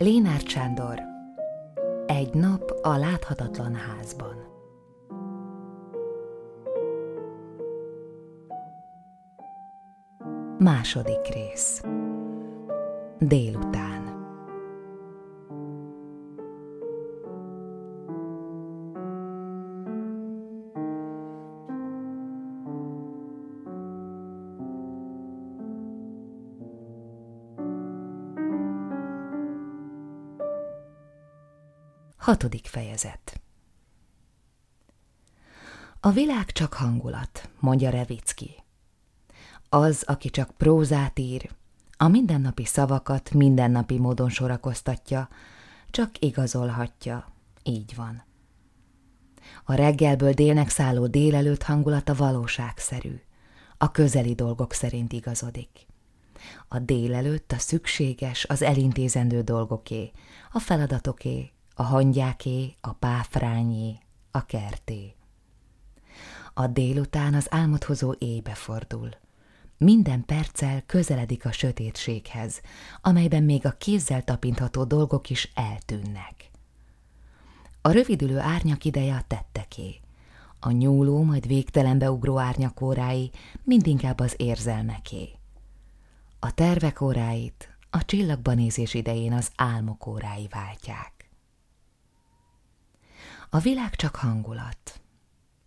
Lénárd Sándor Egy nap a láthatatlan házban. Második rész. Délután Hatodik fejezet A világ csak hangulat, mondja Revicki. Az, aki csak prózát ír, a mindennapi szavakat mindennapi módon sorakoztatja, csak igazolhatja, így van. A reggelből délnek szálló délelőtt hangulata valóságszerű, a közeli dolgok szerint igazodik. A délelőtt a szükséges, az elintézendő dolgoké, a feladatoké, a hangyáké, a páfrányé, a kerté. A délután az álmodhozó éjbe fordul. Minden perccel közeledik a sötétséghez, amelyben még a kézzel tapintható dolgok is eltűnnek. A rövidülő árnyak ideje a tetteké. A nyúló, majd végtelenbe ugró árnyak órái mindinkább az érzelmeké. A tervek óráit a csillagban nézés idején az álmok órái váltják. A világ csak hangulat.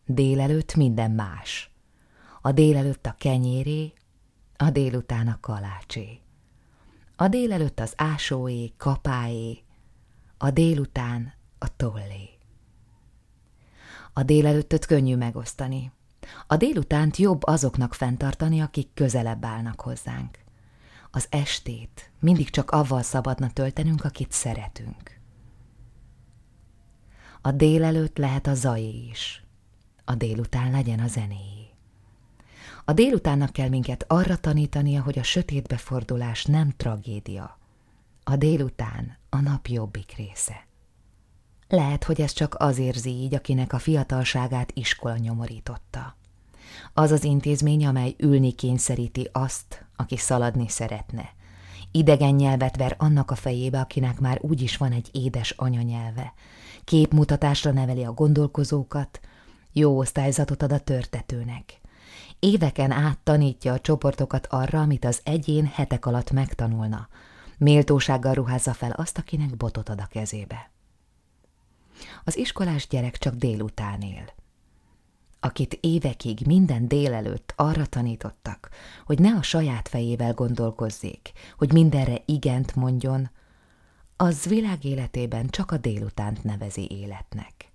Délelőtt minden más. A délelőtt a kenyéré, a délután a kalácsé. A délelőtt az ásóé, kapáé, a délután a tollé. A délelőttöt könnyű megosztani. A délutánt jobb azoknak fenntartani, akik közelebb állnak hozzánk. Az estét mindig csak avval szabadna töltenünk, akit szeretünk. A délelőtt lehet a zajé is. A délután legyen a zenéjé. A délutánnak kell minket arra tanítania, hogy a sötétbe fordulás nem tragédia. A délután a nap jobbik része. Lehet, hogy ez csak az érzi így, akinek a fiatalságát iskola nyomorította. Az az intézmény, amely ülni kényszeríti azt, aki szaladni szeretne. Idegen nyelvet ver annak a fejébe, akinek már úgyis van egy édes anyanyelve, képmutatásra neveli a gondolkozókat, jó osztályzatot ad a törtetőnek. Éveken át tanítja a csoportokat arra, amit az egyén hetek alatt megtanulna. Méltósággal ruházza fel azt, akinek botot ad a kezébe. Az iskolás gyerek csak délután él. Akit évekig minden délelőtt arra tanítottak, hogy ne a saját fejével gondolkozzék, hogy mindenre igent mondjon, az világ életében csak a délutánt nevezi életnek.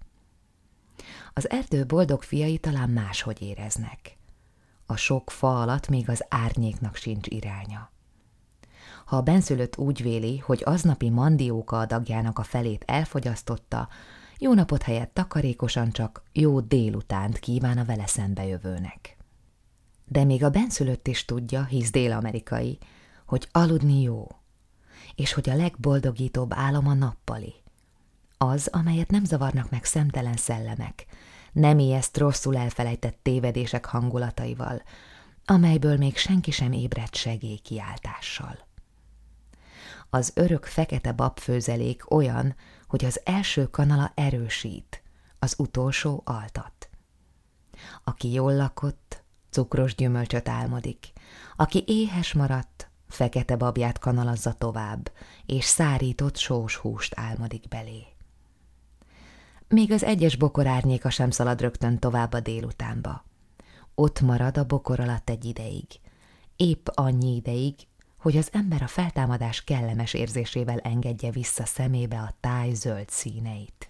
Az erdő boldog fiai talán máshogy éreznek. A sok fa alatt még az árnyéknak sincs iránya. Ha a benszülött úgy véli, hogy aznapi mandióka adagjának a felét elfogyasztotta, jó napot helyett takarékosan csak jó délutánt kíván a vele szembejövőnek. De még a benszülött is tudja, hisz dél-amerikai, hogy aludni jó, és hogy a legboldogítóbb álom a nappali. Az, amelyet nem zavarnak meg szemtelen szellemek, nem ijeszt rosszul elfelejtett tévedések hangulataival, amelyből még senki sem ébredt segélykiáltással. Az örök fekete babfőzelék olyan, hogy az első kanala erősít, az utolsó altat. Aki jól lakott, cukros gyümölcsöt álmodik, aki éhes maradt, fekete babját kanalazza tovább, és szárított sós húst álmodik belé. Még az egyes bokor árnyéka sem szalad rögtön tovább a délutánba. Ott marad a bokor alatt egy ideig, épp annyi ideig, hogy az ember a feltámadás kellemes érzésével engedje vissza szemébe a táj zöld színeit.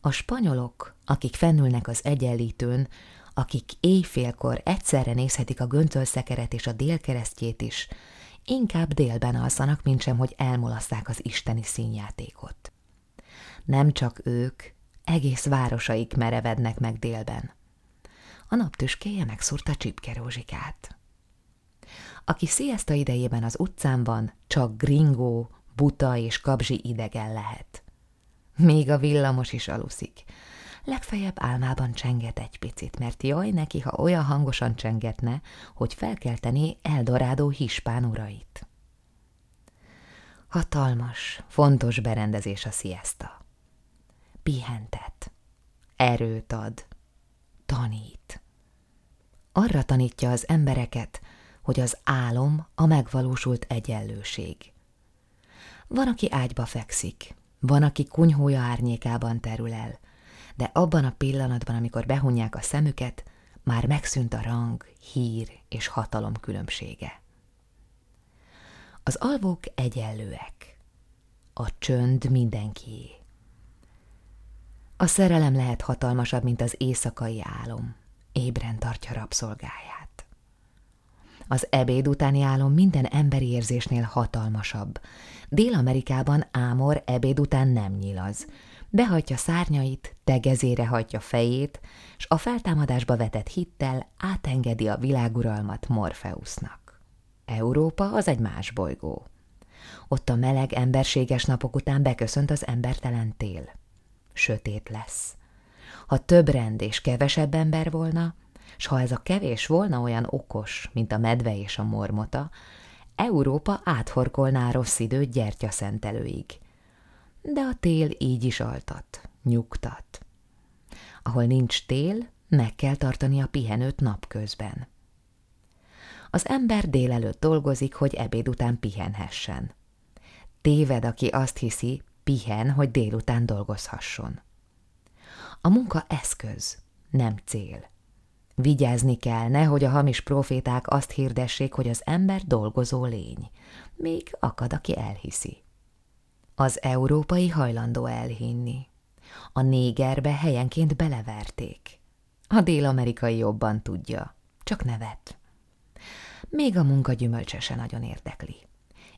A spanyolok, akik fennülnek az egyenlítőn, akik éjfélkor egyszerre nézhetik a göntölszekeret és a délkeresztjét is, inkább délben alszanak, mintsem, hogy elmulasszák az isteni színjátékot. Nem csak ők, egész városaik merevednek meg délben. A naptüskéje megszúrta csipkerózsikát. Aki sziaszta idejében az utcán van, csak gringó, buta és kabzsi idegen lehet. Még a villamos is aluszik, legfeljebb álmában csenget egy picit, mert jaj neki, ha olyan hangosan csengetne, hogy felkeltené Eldorádó hispán urait. Hatalmas, fontos berendezés a siesta. Pihentet, erőt ad, tanít. Arra tanítja az embereket, hogy az álom a megvalósult egyenlőség. Van, aki ágyba fekszik, van, aki kunyhója árnyékában terül el, de abban a pillanatban, amikor behunják a szemüket, már megszűnt a rang, hír és hatalom különbsége. Az alvók egyenlőek. A csönd mindenkié. A szerelem lehet hatalmasabb, mint az éjszakai álom. Ébren tartja rabszolgáját. Az ebéd utáni álom minden emberi érzésnél hatalmasabb. Dél-Amerikában Ámor ebéd után nem nyilaz. Behajtja szárnyait, tegezére hagyja fejét, s a feltámadásba vetett hittel átengedi a világuralmat Morfeusznak. Európa az egy más bolygó. Ott a meleg, emberséges napok után beköszönt az embertelen tél. Sötét lesz. Ha több rend és kevesebb ember volna, s ha ez a kevés volna olyan okos, mint a medve és a mormota, Európa áthorkolná rossz időt gyertyaszentelőig. De a tél így is altat, nyugtat. Ahol nincs tél, meg kell tartani a pihenőt napközben. Az ember délelőtt dolgozik, hogy ebéd után pihenhessen. Téved, aki azt hiszi, pihen, hogy délután dolgozhasson. A munka eszköz, nem cél. Vigyázni kell, nehogy a hamis proféták azt hirdessék, hogy az ember dolgozó lény. Még akad, aki elhiszi. Az európai hajlandó elhinni. A négerbe helyenként beleverték. A dél-amerikai jobban tudja, csak nevet. Még a munka gyümölcse se nagyon érdekli.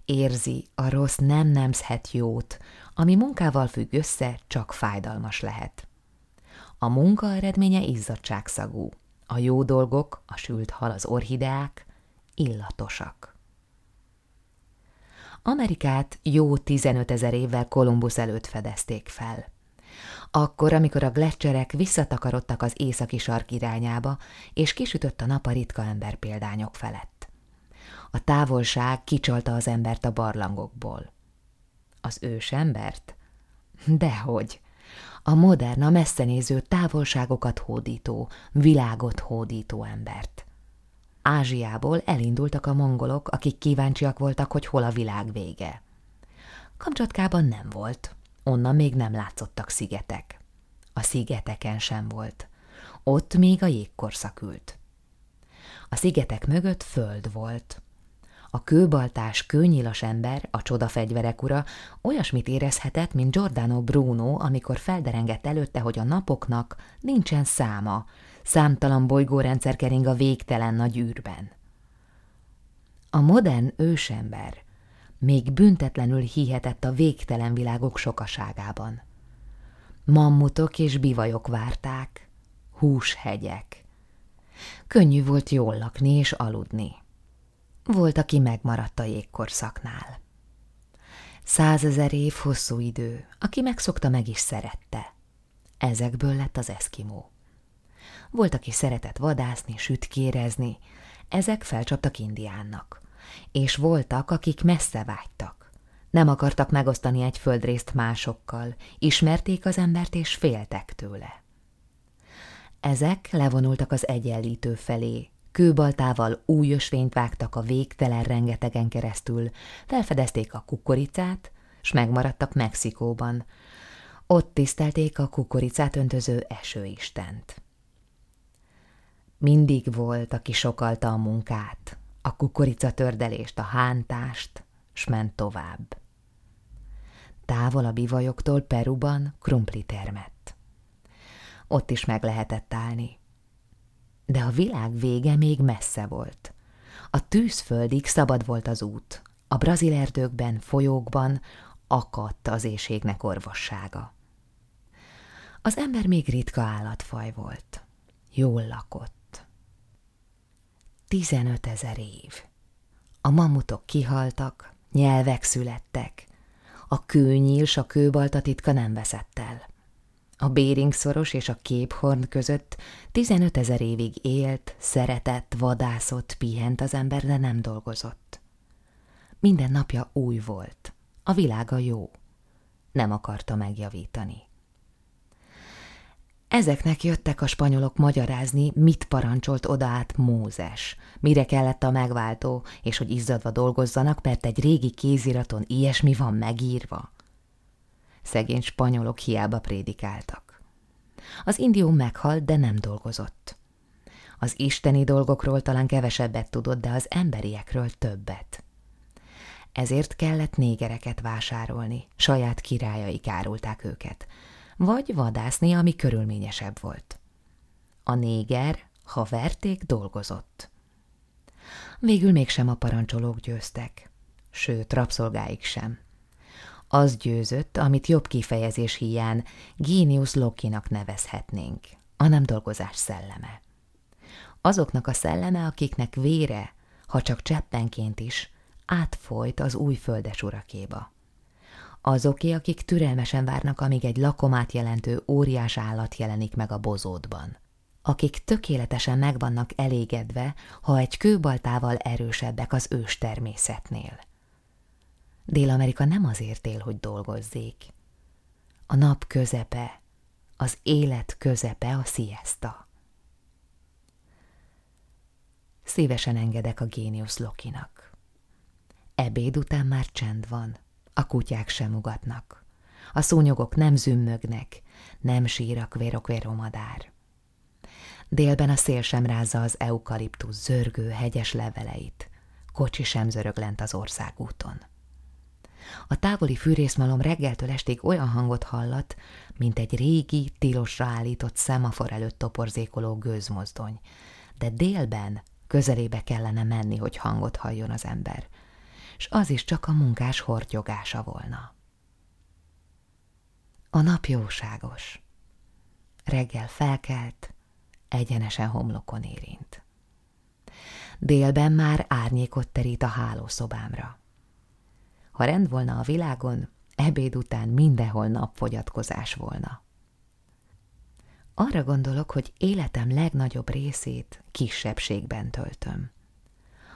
Érzi, a rossz nem nemzhet jót, ami munkával függ össze, csak fájdalmas lehet. A munka eredménye izzadságszagú, a jó dolgok, a sült hal, az orhideák illatosak. Amerikát jó 15 ezer évvel Kolumbusz előtt fedezték fel. Akkor, amikor a gletszerek visszatakarodtak az északi sark irányába, és kisütött a nap a ritka ember példányok felett. A távolság kicsalta az embert a barlangokból. Az ős embert? Dehogy! A modern, a messzenéző, távolságokat hódító, világot hódító embert. Ázsiából elindultak a mongolok, akik kíváncsiak voltak, hogy hol a világ vége. Kamcsatkában nem volt, onnan még nem látszottak szigetek. A szigeteken sem volt. Ott még a jégkorszak ült. A szigetek mögött föld volt. A kőbaltás, kőnyilas ember, a csodafegyverek ura olyasmit érezhetett, mint Giordano Bruno, amikor felderengett előtte, hogy a napoknak nincsen száma, számtalan bolygórendszer kering a végtelen nagy űrben. A modern ősember még büntetlenül hihetett a végtelen világok sokaságában. Mammutok és bivajok várták, húshegyek. Könnyű volt jól lakni és aludni. Volt, aki megmaradt a jégkorszaknál. Százezer év hosszú idő, aki megszokta, meg is szerette. Ezekből lett az eszkimó. Volt, aki szeretett vadászni, sütkérezni, ezek felcsaptak Indiánnak. És voltak, akik messze vágytak. Nem akartak megosztani egy földrészt másokkal, ismerték az embert és féltek tőle. Ezek levonultak az egyenlítő felé, kőbaltával új ösvényt vágtak a végtelen rengetegen keresztül, felfedezték a kukoricát, s megmaradtak Mexikóban. Ott tisztelték a kukoricát öntöző esőistent. Mindig volt, aki sokalta a munkát, a kukoricatördelést, a hántást, s ment tovább. Távol a bivajoktól Peruban krumpli termett. Ott is meg lehetett állni de a világ vége még messze volt. A tűzföldig szabad volt az út, a brazil erdőkben, folyókban akadt az éjségnek orvossága. Az ember még ritka állatfaj volt. Jól lakott. Tizenöt ezer év. A mamutok kihaltak, nyelvek születtek. A kőnyíls, a kőbalta titka nem veszett el. A Béringszoros és a Képhorn között 15 ezer évig élt, szeretett, vadászott, pihent az ember, de nem dolgozott. Minden napja új volt. A világa jó. Nem akarta megjavítani. Ezeknek jöttek a spanyolok magyarázni, mit parancsolt oda át Mózes, mire kellett a megváltó, és hogy izzadva dolgozzanak, mert egy régi kéziraton ilyesmi van megírva. Szegény spanyolok hiába prédikáltak. Az indió meghalt, de nem dolgozott. Az isteni dolgokról talán kevesebbet tudott, de az emberiekről többet. Ezért kellett négereket vásárolni, saját királyai árulták őket, vagy vadászni, ami körülményesebb volt. A néger, ha verték, dolgozott. Végül mégsem a parancsolók győztek, sőt, rabszolgáik sem. Az győzött, amit jobb kifejezés hiány génius lokinak nevezhetnénk, a nem dolgozás szelleme. Azoknak a szelleme, akiknek vére, ha csak cseppenként is, átfolyt az új földes urakéba. Azoké, akik türelmesen várnak, amíg egy lakomát jelentő óriás állat jelenik meg a bozótban. Akik tökéletesen megvannak elégedve, ha egy kőbaltával erősebbek az ős természetnél. Dél-Amerika nem azért él, hogy dolgozzék. A nap közepe, az élet közepe a siesta. Szívesen engedek a géniusz Lokinak. Ebéd után már csend van, a kutyák sem ugatnak. A szúnyogok nem zümmögnek, nem sír a kvérokvéromadár. Délben a szél sem rázza az eukaliptusz zörgő, hegyes leveleit, kocsi sem zörög lent az országúton. A távoli fűrészmalom reggeltől estig olyan hangot hallat, mint egy régi, tilosra állított szemafor előtt toporzékoló gőzmozdony, de délben közelébe kellene menni, hogy hangot halljon az ember, és az is csak a munkás hortyogása volna. A nap jóságos. Reggel felkelt, egyenesen homlokon érint. Délben már árnyékot terít a hálószobámra. Ha rend volna a világon, ebéd után mindenhol napfogyatkozás volna. Arra gondolok, hogy életem legnagyobb részét kisebbségben töltöm.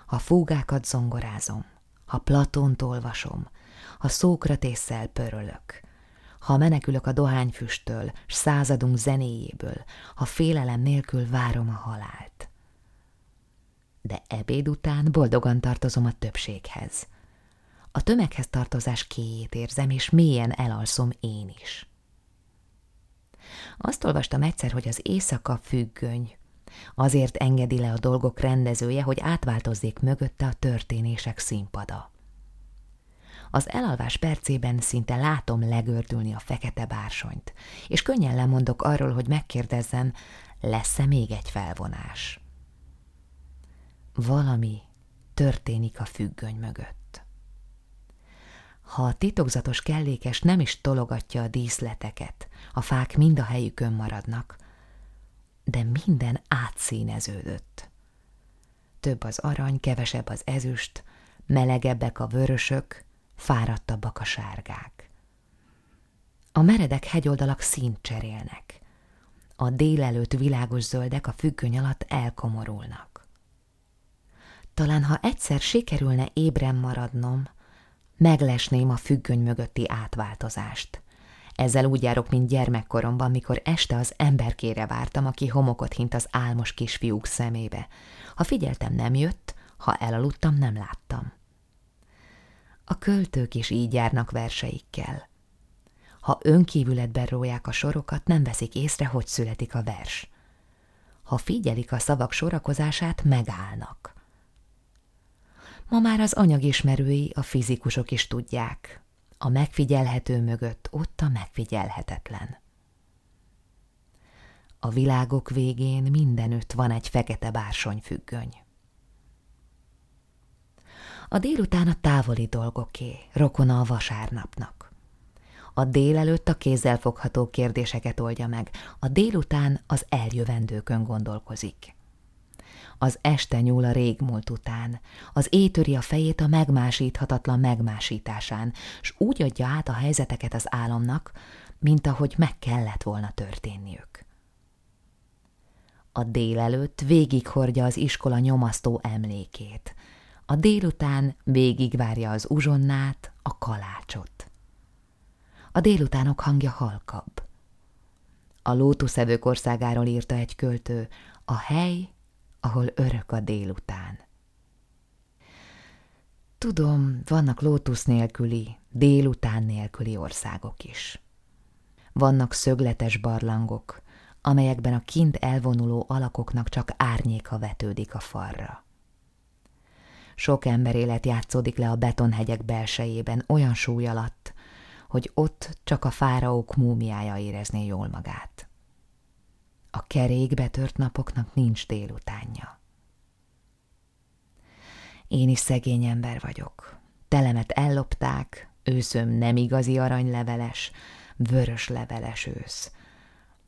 Ha fúgákat zongorázom, ha Platont olvasom, ha Szókratésszel pörölök, ha menekülök a dohányfüsttől, s századunk zenéjéből, ha félelem nélkül várom a halált. De ebéd után boldogan tartozom a többséghez – a tömeghez tartozás kéjét érzem, és mélyen elalszom én is. Azt olvastam egyszer, hogy az éjszaka függöny. Azért engedi le a dolgok rendezője, hogy átváltozzék mögötte a történések színpada. Az elalvás percében szinte látom legördülni a fekete bársonyt, és könnyen lemondok arról, hogy megkérdezzem, lesz-e még egy felvonás. Valami történik a függöny mögött. Ha a titokzatos kellékes nem is tologatja a díszleteket, a fák mind a helyükön maradnak, de minden átszíneződött. Több az arany, kevesebb az ezüst, melegebbek a vörösök, fáradtabbak a sárgák. A meredek hegyoldalak színt cserélnek. A délelőtt világos zöldek a függöny alatt elkomorulnak. Talán ha egyszer sikerülne ébren maradnom, meglesném a függöny mögötti átváltozást. Ezzel úgy járok, mint gyermekkoromban, mikor este az emberkére vártam, aki homokot hint az álmos kisfiúk szemébe. Ha figyeltem, nem jött, ha elaludtam, nem láttam. A költők is így járnak verseikkel. Ha önkívületben róják a sorokat, nem veszik észre, hogy születik a vers. Ha figyelik a szavak sorakozását, megállnak. Ma már az anyagismerői, a fizikusok is tudják. A megfigyelhető mögött ott a megfigyelhetetlen. A világok végén mindenütt van egy fekete bársony függöny. A délután a távoli dolgoké, rokona a vasárnapnak. A délelőtt a kézzelfogható kérdéseket oldja meg, a délután az eljövendőkön gondolkozik. Az este nyúl a régmúlt után, az étöri a fejét a megmásíthatatlan megmásításán, s úgy adja át a helyzeteket az álomnak, mint ahogy meg kellett volna történniük. A délelőtt végighordja az iskola nyomasztó emlékét, a délután végigvárja az uzsonnát, a kalácsot. A délutánok hangja halkabb. A lótuszevők országáról írta egy költő, a hely, ahol örök a délután. Tudom, vannak lótusz nélküli, délután nélküli országok is. Vannak szögletes barlangok, amelyekben a kint elvonuló alakoknak csak árnyéka vetődik a falra. Sok ember élet játszódik le a betonhegyek belsejében olyan súly alatt, hogy ott csak a fáraók múmiája érezné jól magát. A kerék betört napoknak nincs délutánja. Én is szegény ember vagyok. Telemet ellopták, őszöm nem igazi aranyleveles, vörös leveles ősz,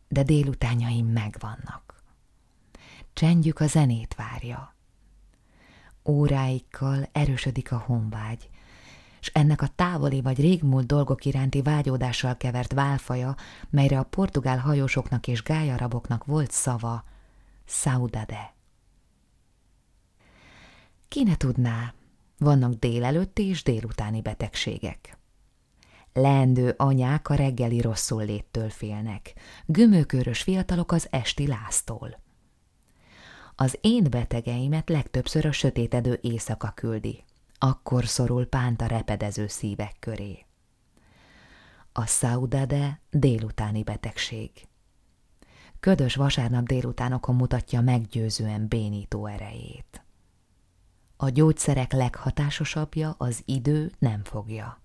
de délutánjaim megvannak. Csendjük a zenét várja. Óráikkal erősödik a honvágy, és ennek a távoli vagy régmúlt dolgok iránti vágyódással kevert válfaja, melyre a portugál hajósoknak és gályaraboknak volt szava, saudade. Ki ne tudná, vannak délelőtti és délutáni betegségek. Leendő anyák a reggeli rosszul léttől félnek, gümőkörös fiatalok az esti láztól. Az én betegeimet legtöbbször a sötétedő éjszaka küldi, akkor szorul pánt a repedező szívek köré. A saudade délutáni betegség. Ködös vasárnap délutánokon mutatja meggyőzően bénító erejét. A gyógyszerek leghatásosabbja az idő nem fogja.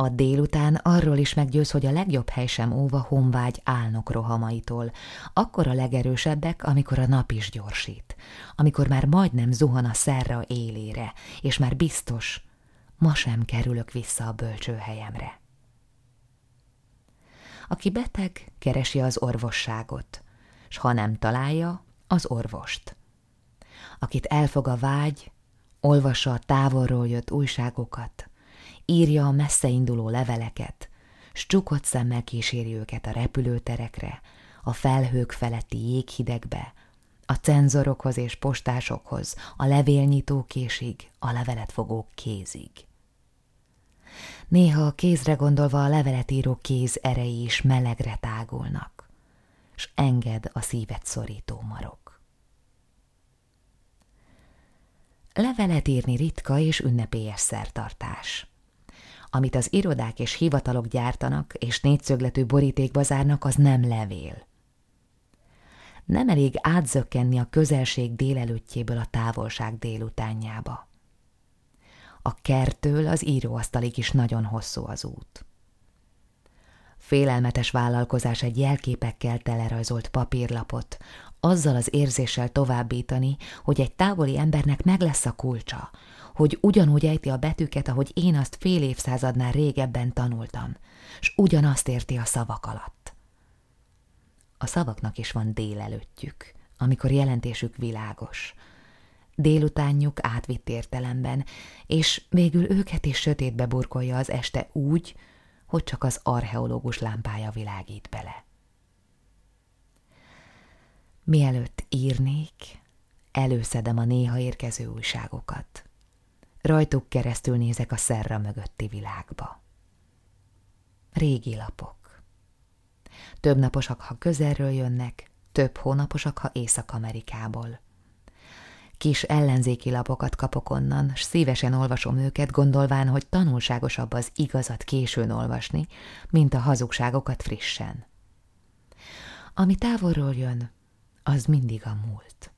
A délután arról is meggyőz, hogy a legjobb hely sem óva honvágy álnok rohamaitól. Akkor a legerősebbek, amikor a nap is gyorsít. Amikor már majdnem zuhan a szerra élére, és már biztos, ma sem kerülök vissza a bölcsőhelyemre. Aki beteg, keresi az orvosságot, s ha nem találja, az orvost. Akit elfog a vágy, olvassa a távolról jött újságokat, írja a messze induló leveleket, s csukott szemmel kíséri őket a repülőterekre, a felhők feletti jéghidegbe, a cenzorokhoz és postásokhoz, a levélnyitó késig, a levelet fogó kézig. Néha a kézre gondolva a levelet író kéz erei is melegre tágulnak, s enged a szívet szorító marok. Levelet írni ritka és ünnepélyes szertartás amit az irodák és hivatalok gyártanak, és négyszögletű borítékba zárnak, az nem levél. Nem elég átzökkenni a közelség délelőttjéből a távolság délutánjába. A kertől az íróasztalig is nagyon hosszú az út. Félelmetes vállalkozás egy jelképekkel telerajzolt papírlapot, azzal az érzéssel továbbítani, hogy egy távoli embernek meg lesz a kulcsa, hogy ugyanúgy ejti a betűket, ahogy én azt fél évszázadnál régebben tanultam, s ugyanazt érti a szavak alatt. A szavaknak is van délelőttjük, amikor jelentésük világos. Délutánjuk átvitt értelemben, és végül őket is sötétbe burkolja az este úgy, hogy csak az archeológus lámpája világít bele. Mielőtt írnék, előszedem a néha érkező újságokat. Rajtuk keresztül nézek a szerra mögötti világba. Régi lapok. Több naposak, ha közelről jönnek, több hónaposak, ha Észak-Amerikából. Kis ellenzéki lapokat kapok onnan, s szívesen olvasom őket, gondolván, hogy tanulságosabb az igazat későn olvasni, mint a hazugságokat frissen. Ami távolról jön, az mindig a múlt.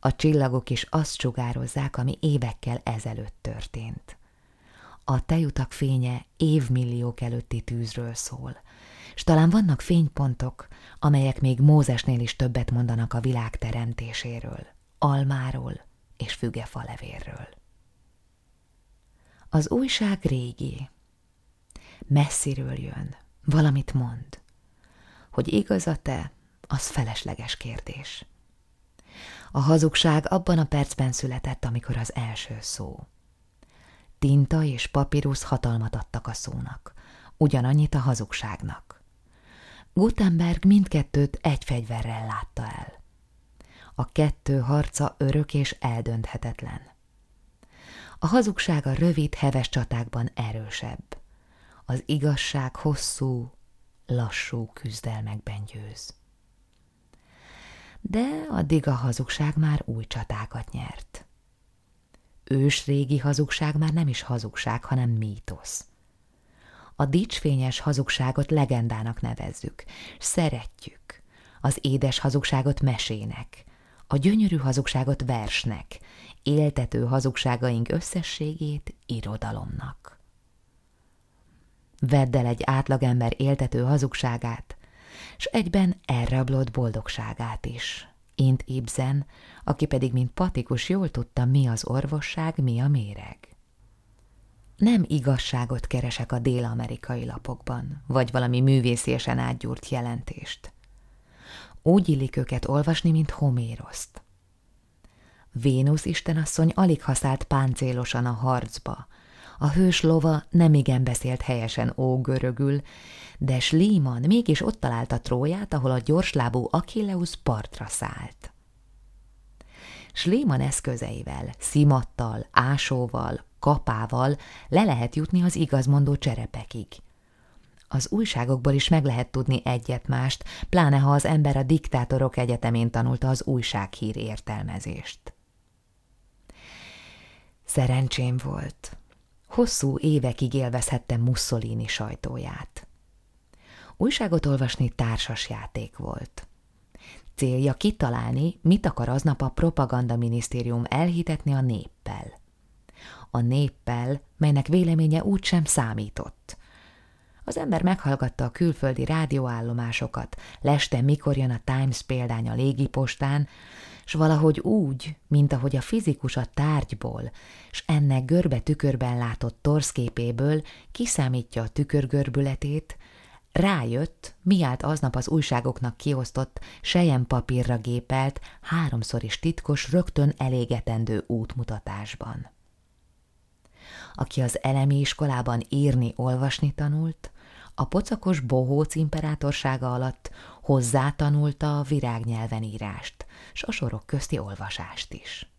A csillagok is azt sugározzák, ami évekkel ezelőtt történt. A tejutak fénye évmilliók előtti tűzről szól, és talán vannak fénypontok, amelyek még Mózesnél is többet mondanak a világ teremtéséről, almáról és fügefalevérről. Az újság régi, messziről jön, valamit mond. Hogy igaz a te, az felesleges kérdés. A hazugság abban a percben született, amikor az első szó. Tinta és papírus hatalmat adtak a szónak, ugyanannyit a hazugságnak. Gutenberg mindkettőt egy fegyverrel látta el. A kettő harca örök és eldönthetetlen. A hazugság a rövid, heves csatákban erősebb. Az igazság hosszú, lassú küzdelmekben győz. De addig a hazugság már új csatákat nyert. Ős régi hazugság már nem is hazugság, hanem mítosz. A dicsfényes hazugságot legendának nevezzük, szeretjük. Az édes hazugságot mesének, a gyönyörű hazugságot versnek, éltető hazugságaink összességét irodalomnak. Vedd el egy átlagember éltető hazugságát, s egyben elrablott boldogságát is. Int Ibsen, aki pedig mint patikus jól tudta, mi az orvosság, mi a méreg. Nem igazságot keresek a dél-amerikai lapokban, vagy valami művészésen átgyúrt jelentést. Úgy illik őket olvasni, mint Homéroszt. Vénusz istenasszony alig használt páncélosan a harcba. A hős lova nem igen beszélt helyesen ógörögül, de Slíman mégis ott találta Tróját, ahol a gyorslábú Achilleus partra szállt. Slíman eszközeivel, szimattal, ásóval, kapával le lehet jutni az igazmondó cserepekig. Az újságokból is meg lehet tudni egyet-mást, pláne ha az ember a diktátorok egyetemén tanulta az újsághír értelmezést. Szerencsém volt. Hosszú évekig élvezhettem Mussolini sajtóját. Újságot olvasni társas játék volt. Célja kitalálni, mit akar aznap a propaganda minisztérium elhitetni a néppel. A néppel, melynek véleménye úgysem számított. Az ember meghallgatta a külföldi rádióállomásokat, leste mikor jön a Times példány a légipostán, s valahogy úgy, mint ahogy a fizikus a tárgyból, s ennek görbe tükörben látott torszképéből kiszámítja a tükörgörbületét, rájött, mi állt aznap az újságoknak kiosztott, sejen papírra gépelt, háromszor is titkos, rögtön elégetendő útmutatásban. Aki az elemi iskolában írni, olvasni tanult, a pocakos bohóc imperátorsága alatt hozzátanulta a virágnyelven írást, s a sorok közti olvasást is.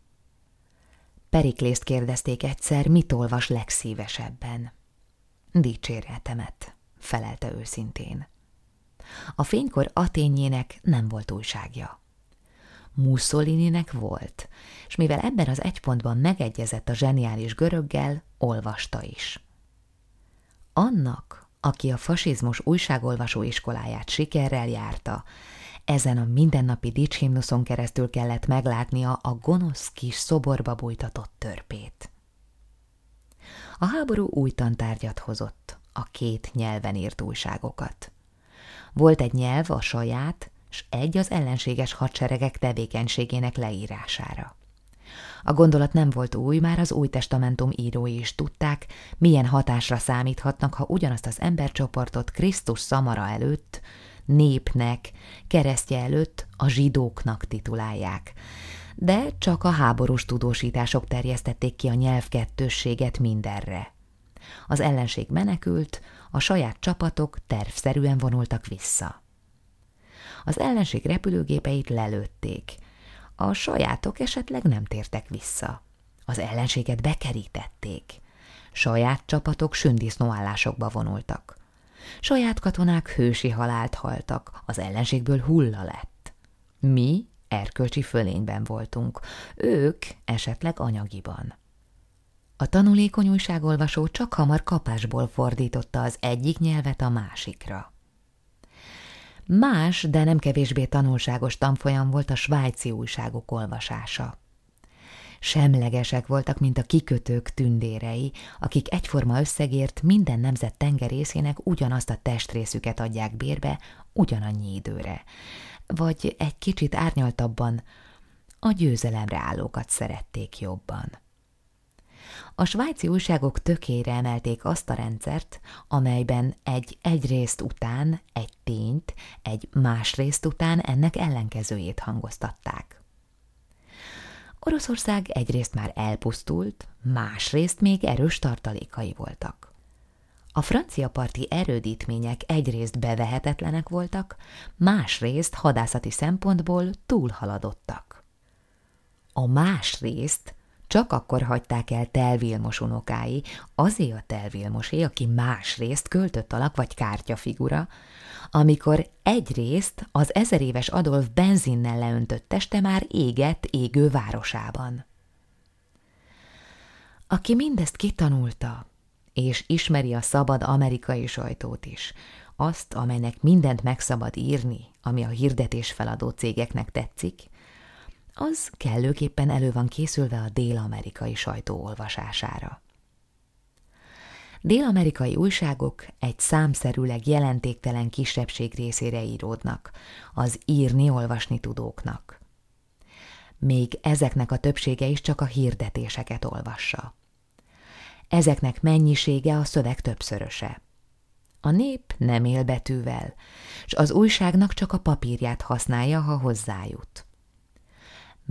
Periklészt kérdezték egyszer, mit olvas legszívesebben. Dicséretemet, felelte őszintén. A fénykor Atényének nem volt újságja. Mussolininek volt, és mivel ebben az egy pontban megegyezett a zseniális göröggel, olvasta is. Annak, aki a fasizmus újságolvasó iskoláját sikerrel járta, ezen a mindennapi dicshimnuszon keresztül kellett meglátnia a gonosz kis szoborba bújtatott törpét. A háború új tantárgyat hozott, a két nyelven írt újságokat. Volt egy nyelv a saját, s egy az ellenséges hadseregek tevékenységének leírására. A gondolat nem volt új, már az új testamentum írói is tudták, milyen hatásra számíthatnak, ha ugyanazt az embercsoportot Krisztus szamara előtt, népnek, keresztje előtt a zsidóknak titulálják. De csak a háborús tudósítások terjesztették ki a nyelvkettősséget mindenre. Az ellenség menekült, a saját csapatok tervszerűen vonultak vissza. Az ellenség repülőgépeit lelőtték – a sajátok esetleg nem tértek vissza. Az ellenséget bekerítették. Saját csapatok sündisznóállásokba vonultak. Saját katonák hősi halált haltak, az ellenségből hulla lett. Mi erkölcsi fölényben voltunk, ők esetleg anyagiban. A tanulékony újságolvasó csak hamar kapásból fordította az egyik nyelvet a másikra. Más, de nem kevésbé tanulságos tanfolyam volt a svájci újságok olvasása. Semlegesek voltak, mint a kikötők tündérei, akik egyforma összegért minden nemzet tengerészének ugyanazt a testrészüket adják bérbe ugyanannyi időre. Vagy egy kicsit árnyaltabban, a győzelemre állókat szerették jobban. A svájci újságok tökére emelték azt a rendszert, amelyben egy egyrészt után egy tényt, egy másrészt után ennek ellenkezőjét hangoztatták. Oroszország egyrészt már elpusztult, másrészt még erős tartalékai voltak. A francia parti erődítmények egyrészt bevehetetlenek voltak, másrészt hadászati szempontból túlhaladottak. A másrészt csak akkor hagyták el Telvilmos unokái, azért a Telvilmosé, aki másrészt költött alak vagy kártyafigura, amikor egyrészt az ezeréves Adolf benzinnel leöntött teste már égett égő városában. Aki mindezt kitanulta, és ismeri a szabad amerikai sajtót is, azt, amelynek mindent megszabad írni, ami a hirdetés feladó cégeknek tetszik, az kellőképpen elő van készülve a dél-amerikai sajtó olvasására. Dél-amerikai újságok egy számszerűleg jelentéktelen kisebbség részére íródnak, az írni-olvasni tudóknak. Még ezeknek a többsége is csak a hirdetéseket olvassa. Ezeknek mennyisége a szöveg többszöröse. A nép nem él betűvel, s az újságnak csak a papírját használja, ha hozzájut.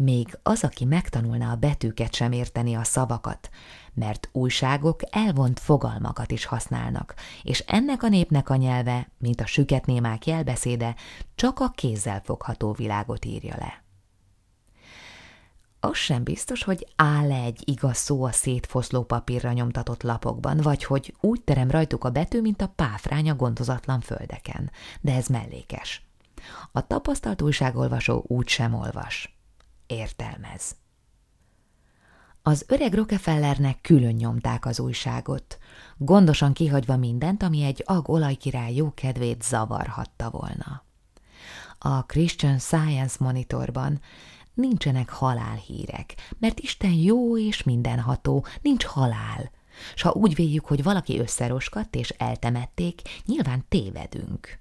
Még az, aki megtanulna a betűket sem érteni a szavakat, mert újságok elvont fogalmakat is használnak, és ennek a népnek a nyelve, mint a süketnémák jelbeszéde, csak a kézzel fogható világot írja le. Az sem biztos, hogy áll-e egy igaz szó a szétfoszló papírra nyomtatott lapokban, vagy hogy úgy terem rajtuk a betű, mint a páfrány gondozatlan földeken. De ez mellékes. A tapasztalt újságolvasó úgy sem olvas értelmez. Az öreg Rockefellernek külön nyomták az újságot, gondosan kihagyva mindent, ami egy ag olajkirály jó kedvét zavarhatta volna. A Christian Science Monitorban nincsenek halálhírek, mert Isten jó és mindenható, nincs halál. S ha úgy véljük, hogy valaki összeroskadt és eltemették, nyilván tévedünk.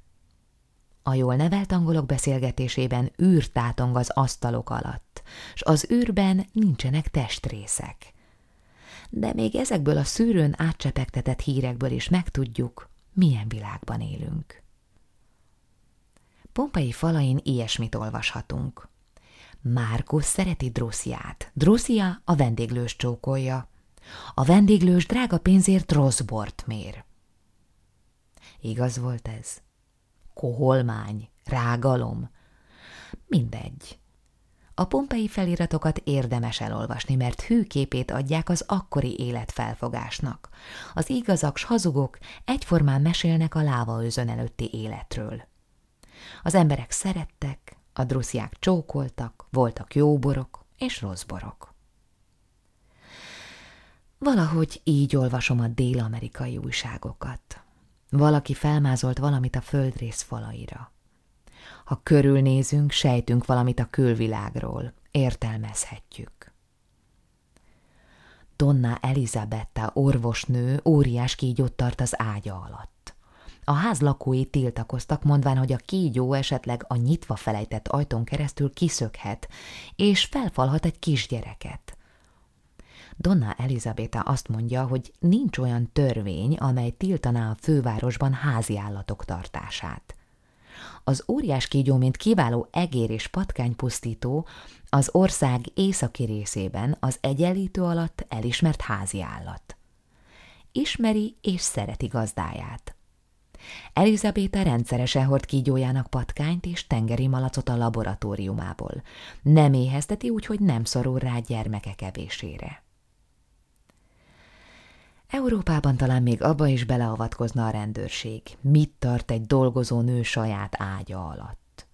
A jól nevelt angolok beszélgetésében űr tátong az asztalok alatt, s az űrben nincsenek testrészek. De még ezekből a szűrőn átcsepegtetett hírekből is megtudjuk, milyen világban élünk. Pompai falain ilyesmit olvashatunk. Márkusz szereti Drusziát. Druszia a vendéglős csókolja. A vendéglős drága pénzért rossz bort mér. Igaz volt ez? Koholmány, rágalom. Mindegy. A pompei feliratokat érdemes elolvasni, mert hűképét adják az akkori életfelfogásnak. Az igazak s hazugok egyformán mesélnek a lávaőzön előtti életről. Az emberek szerettek, a drusziák csókoltak, voltak jó borok és rossz borok. Valahogy így olvasom a dél-amerikai újságokat. Valaki felmázolt valamit a földrész falaira. Ha körülnézünk, sejtünk valamit a külvilágról, értelmezhetjük. Donna Elizabetta orvosnő óriás kígyót tart az ágya alatt. A ház lakói tiltakoztak, mondván, hogy a kígyó esetleg a nyitva felejtett ajtón keresztül kiszökhet, és felfalhat egy kisgyereket. Donna Elizabeta azt mondja, hogy nincs olyan törvény, amely tiltaná a fővárosban házi állatok tartását. Az óriás kígyó, mint kiváló egér és patkánypusztító, az ország északi részében az egyenlítő alatt elismert házi állat. Ismeri és szereti gazdáját. Elizabéta rendszeresen hord kígyójának patkányt és tengeri malacot a laboratóriumából. Nem éhezteti úgy, hogy nem szorul rá gyermekek evésére. Európában talán még abba is beleavatkozna a rendőrség, mit tart egy dolgozó nő saját ágya alatt.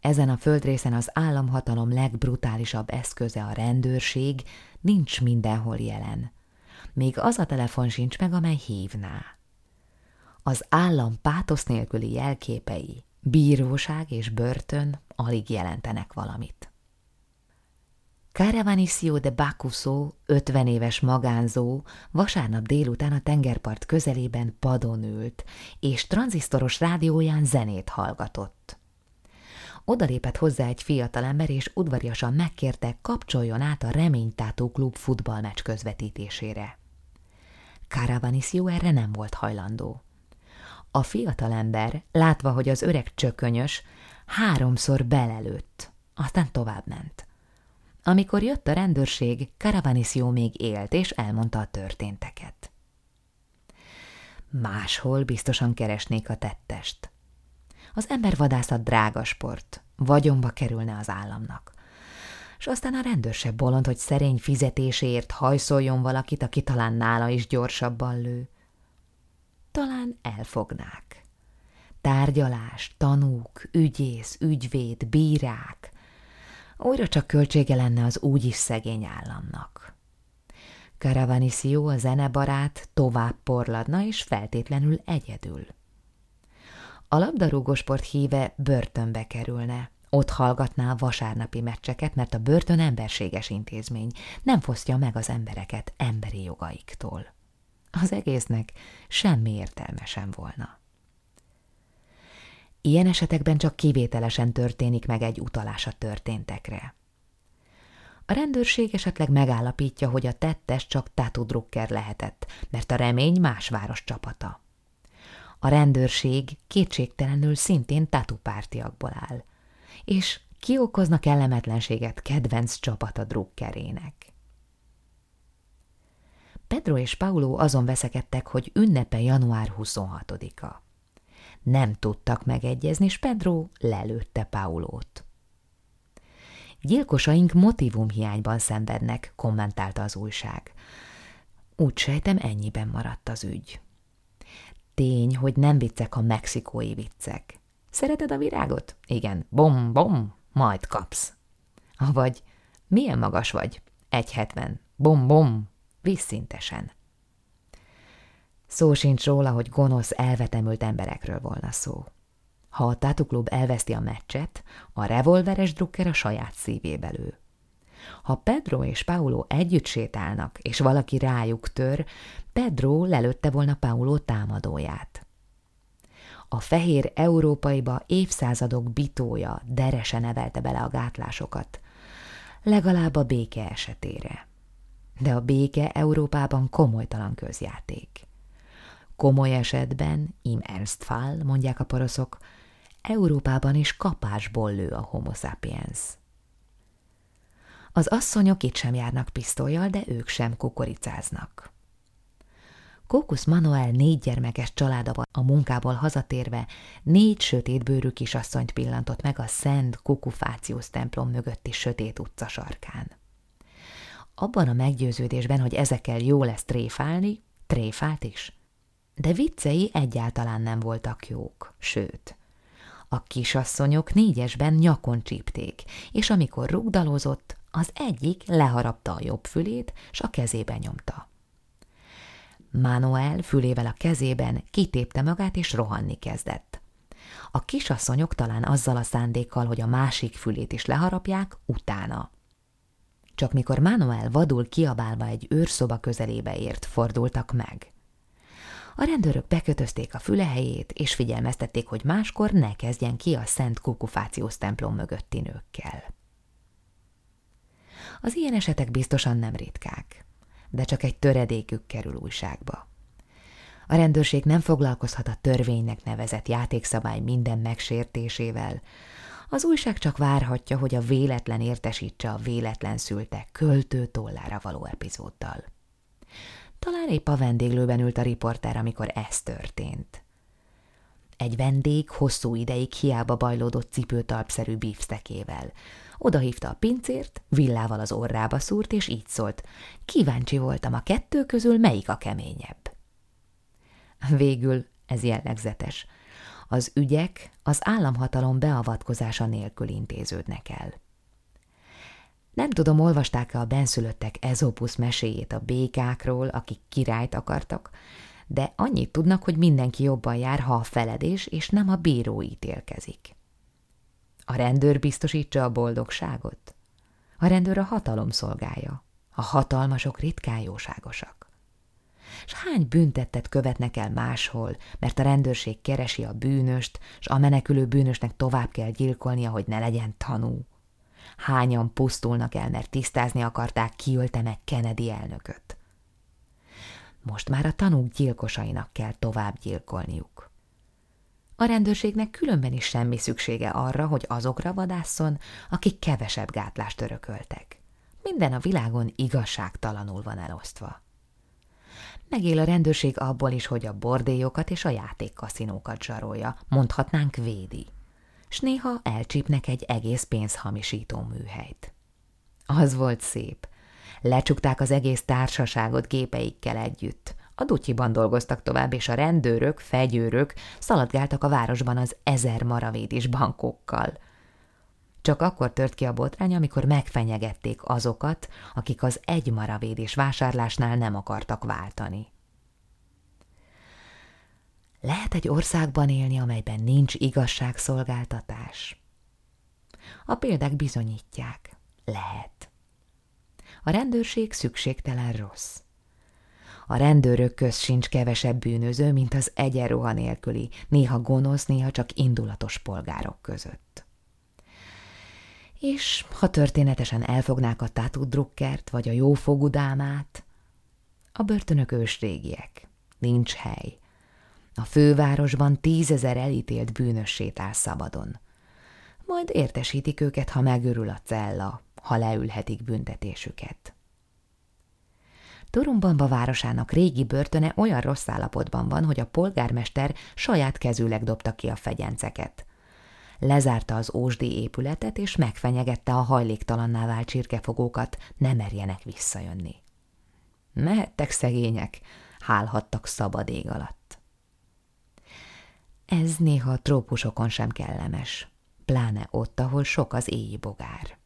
Ezen a földrészen az államhatalom legbrutálisabb eszköze a rendőrség nincs mindenhol jelen. Még az a telefon sincs meg, amely hívná. Az állam pátosz nélküli jelképei, bíróság és börtön alig jelentenek valamit. Caravanicio de Bacuso, 50 éves magánzó, vasárnap délután a tengerpart közelében padon ült, és tranzisztoros rádióján zenét hallgatott. Odalépett hozzá egy fiatalember, és udvariasan megkérte, kapcsoljon át a Reménytátó klub futballmeccs közvetítésére. Caravanicio erre nem volt hajlandó. A fiatalember, látva, hogy az öreg csökönyös, háromszor belelőtt, aztán továbbment. Amikor jött a rendőrség, Caravanisio még élt, és elmondta a történteket. Máshol biztosan keresnék a tettest. Az embervadászat drága sport, vagyonba kerülne az államnak. és aztán a rendőrsebb bolond, hogy szerény fizetéséért hajszoljon valakit, aki talán nála is gyorsabban lő. Talán elfognák. Tárgyalás, tanúk, ügyész, ügyvéd, bírák. Újra csak költsége lenne az úgyis szegény államnak. Caravanisio, a zenebarát, tovább porladna, és feltétlenül egyedül. A labdarúgósport híve börtönbe kerülne, ott hallgatná a vasárnapi meccseket, mert a börtön emberséges intézmény, nem fosztja meg az embereket emberi jogaiktól. Az egésznek semmi értelme sem volna. Ilyen esetekben csak kivételesen történik meg egy utalás a történtekre. A rendőrség esetleg megállapítja, hogy a tettes csak Tatu Drucker lehetett, mert a remény más város csapata. A rendőrség kétségtelenül szintén Tatu pártiakból áll, és ki okozna kellemetlenséget kedvenc csapata Druckerének. Pedro és Paulo azon veszekedtek, hogy ünnepe január 26-a. Nem tudtak megegyezni, és Pedro lelőtte Paulót. Gyilkosaink motivumhiányban szenvednek, kommentálta az újság. Úgy sejtem, ennyiben maradt az ügy. Tény, hogy nem viccek a mexikói viccek. Szereted a virágot? Igen. Bom, bom, majd kapsz. Vagy milyen magas vagy? Egy hetven. Bom, bom, vízszintesen. Szó sincs róla, hogy gonosz, elvetemült emberekről volna szó. Ha a Tatu Klub elveszti a meccset, a revolveres drukker a saját szívébe lő. Ha Pedro és Paulo együtt sétálnak, és valaki rájuk tör, Pedro lelőtte volna Paulo támadóját. A fehér európaiba évszázadok bitója derese nevelte bele a gátlásokat, legalább a béke esetére. De a béke Európában komolytalan közjáték. Komoly esetben, im Ernstfall, mondják a poroszok, Európában is kapásból lő a homo sapiens. Az asszonyok itt sem járnak pisztolyjal, de ők sem kukoricáznak. Kókusz Manuel négy gyermekes családaba a munkából hazatérve négy sötétbőrű kisasszonyt pillantott meg a Szent Kukufáciusz templom mögötti sötét utca sarkán. Abban a meggyőződésben, hogy ezekkel jó lesz tréfálni, tréfált is. De viccei egyáltalán nem voltak jók, sőt, a kisasszonyok négyesben nyakon csípték, és amikor rugdalozott, az egyik leharapta a jobb fülét, s a kezébe nyomta. Manuel fülével a kezében kitépte magát, és rohanni kezdett. A kisasszonyok talán azzal a szándékkal, hogy a másik fülét is leharapják, utána. Csak mikor Manuel vadul kiabálva egy őrszoba közelébe ért, fordultak meg. A rendőrök bekötözték a fülehelyét, és figyelmeztették, hogy máskor ne kezdjen ki a Szent Kukufációs templom mögötti nőkkel. Az ilyen esetek biztosan nem ritkák, de csak egy töredékük kerül újságba. A rendőrség nem foglalkozhat a törvénynek nevezett játékszabály minden megsértésével, az újság csak várhatja, hogy a véletlen értesítse a véletlen szülte költő tollára való epizóddal. Talán épp a vendéglőben ült a riporter, amikor ez történt. Egy vendég hosszú ideig hiába bajlódott cipőtalpszerű bífszekével. Oda hívta a pincért, villával az orrába szúrt, és így szólt. Kíváncsi voltam a kettő közül, melyik a keményebb. Végül ez jellegzetes. Az ügyek az államhatalom beavatkozása nélkül intéződnek el. Nem tudom, olvasták-e a benszülöttek Ezopusz meséjét a békákról, akik királyt akartak, de annyit tudnak, hogy mindenki jobban jár, ha a feledés és nem a bíró ítélkezik. A rendőr biztosítsa a boldogságot? A rendőr a hatalom szolgája. A hatalmasok ritkán jóságosak. S hány büntettet követnek el máshol, mert a rendőrség keresi a bűnöst, s a menekülő bűnösnek tovább kell gyilkolnia, hogy ne legyen tanú hányan pusztulnak el, mert tisztázni akarták, kiölte meg Kennedy elnököt. Most már a tanúk gyilkosainak kell tovább gyilkolniuk. A rendőrségnek különben is semmi szüksége arra, hogy azokra vadásszon, akik kevesebb gátlást örököltek. Minden a világon igazságtalanul van elosztva. Megél a rendőrség abból is, hogy a bordélyokat és a játékkaszinókat zsarolja, mondhatnánk védi s néha elcsípnek egy egész pénzhamisító műhelyt. Az volt szép. Lecsukták az egész társaságot gépeikkel együtt. A dutyiban dolgoztak tovább, és a rendőrök, fegyőrök szaladgáltak a városban az ezer maravédis bankokkal. Csak akkor tört ki a botrány, amikor megfenyegették azokat, akik az egy maravédés vásárlásnál nem akartak váltani. Lehet egy országban élni, amelyben nincs igazságszolgáltatás? A példák bizonyítják. Lehet. A rendőrség szükségtelen rossz. A rendőrök köz sincs kevesebb bűnöző, mint az egyenruha nélküli, néha gonosz, néha csak indulatos polgárok között. És ha történetesen elfognák a tatudrukkert vagy a jófogú dámát, a börtönök ősrégiek, nincs hely. A fővárosban tízezer elítélt bűnös sétál szabadon. Majd értesítik őket, ha megörül a cella, ha leülhetik büntetésüket. Turumbamba városának régi börtöne olyan rossz állapotban van, hogy a polgármester saját kezűleg dobta ki a fegyenceket. Lezárta az ósdi épületet, és megfenyegette a hajléktalanná vált csirkefogókat, ne merjenek visszajönni. Mehettek szegények, hálhattak szabad ég alatt. Ez néha a trópusokon sem kellemes, pláne ott, ahol sok az éji bogár.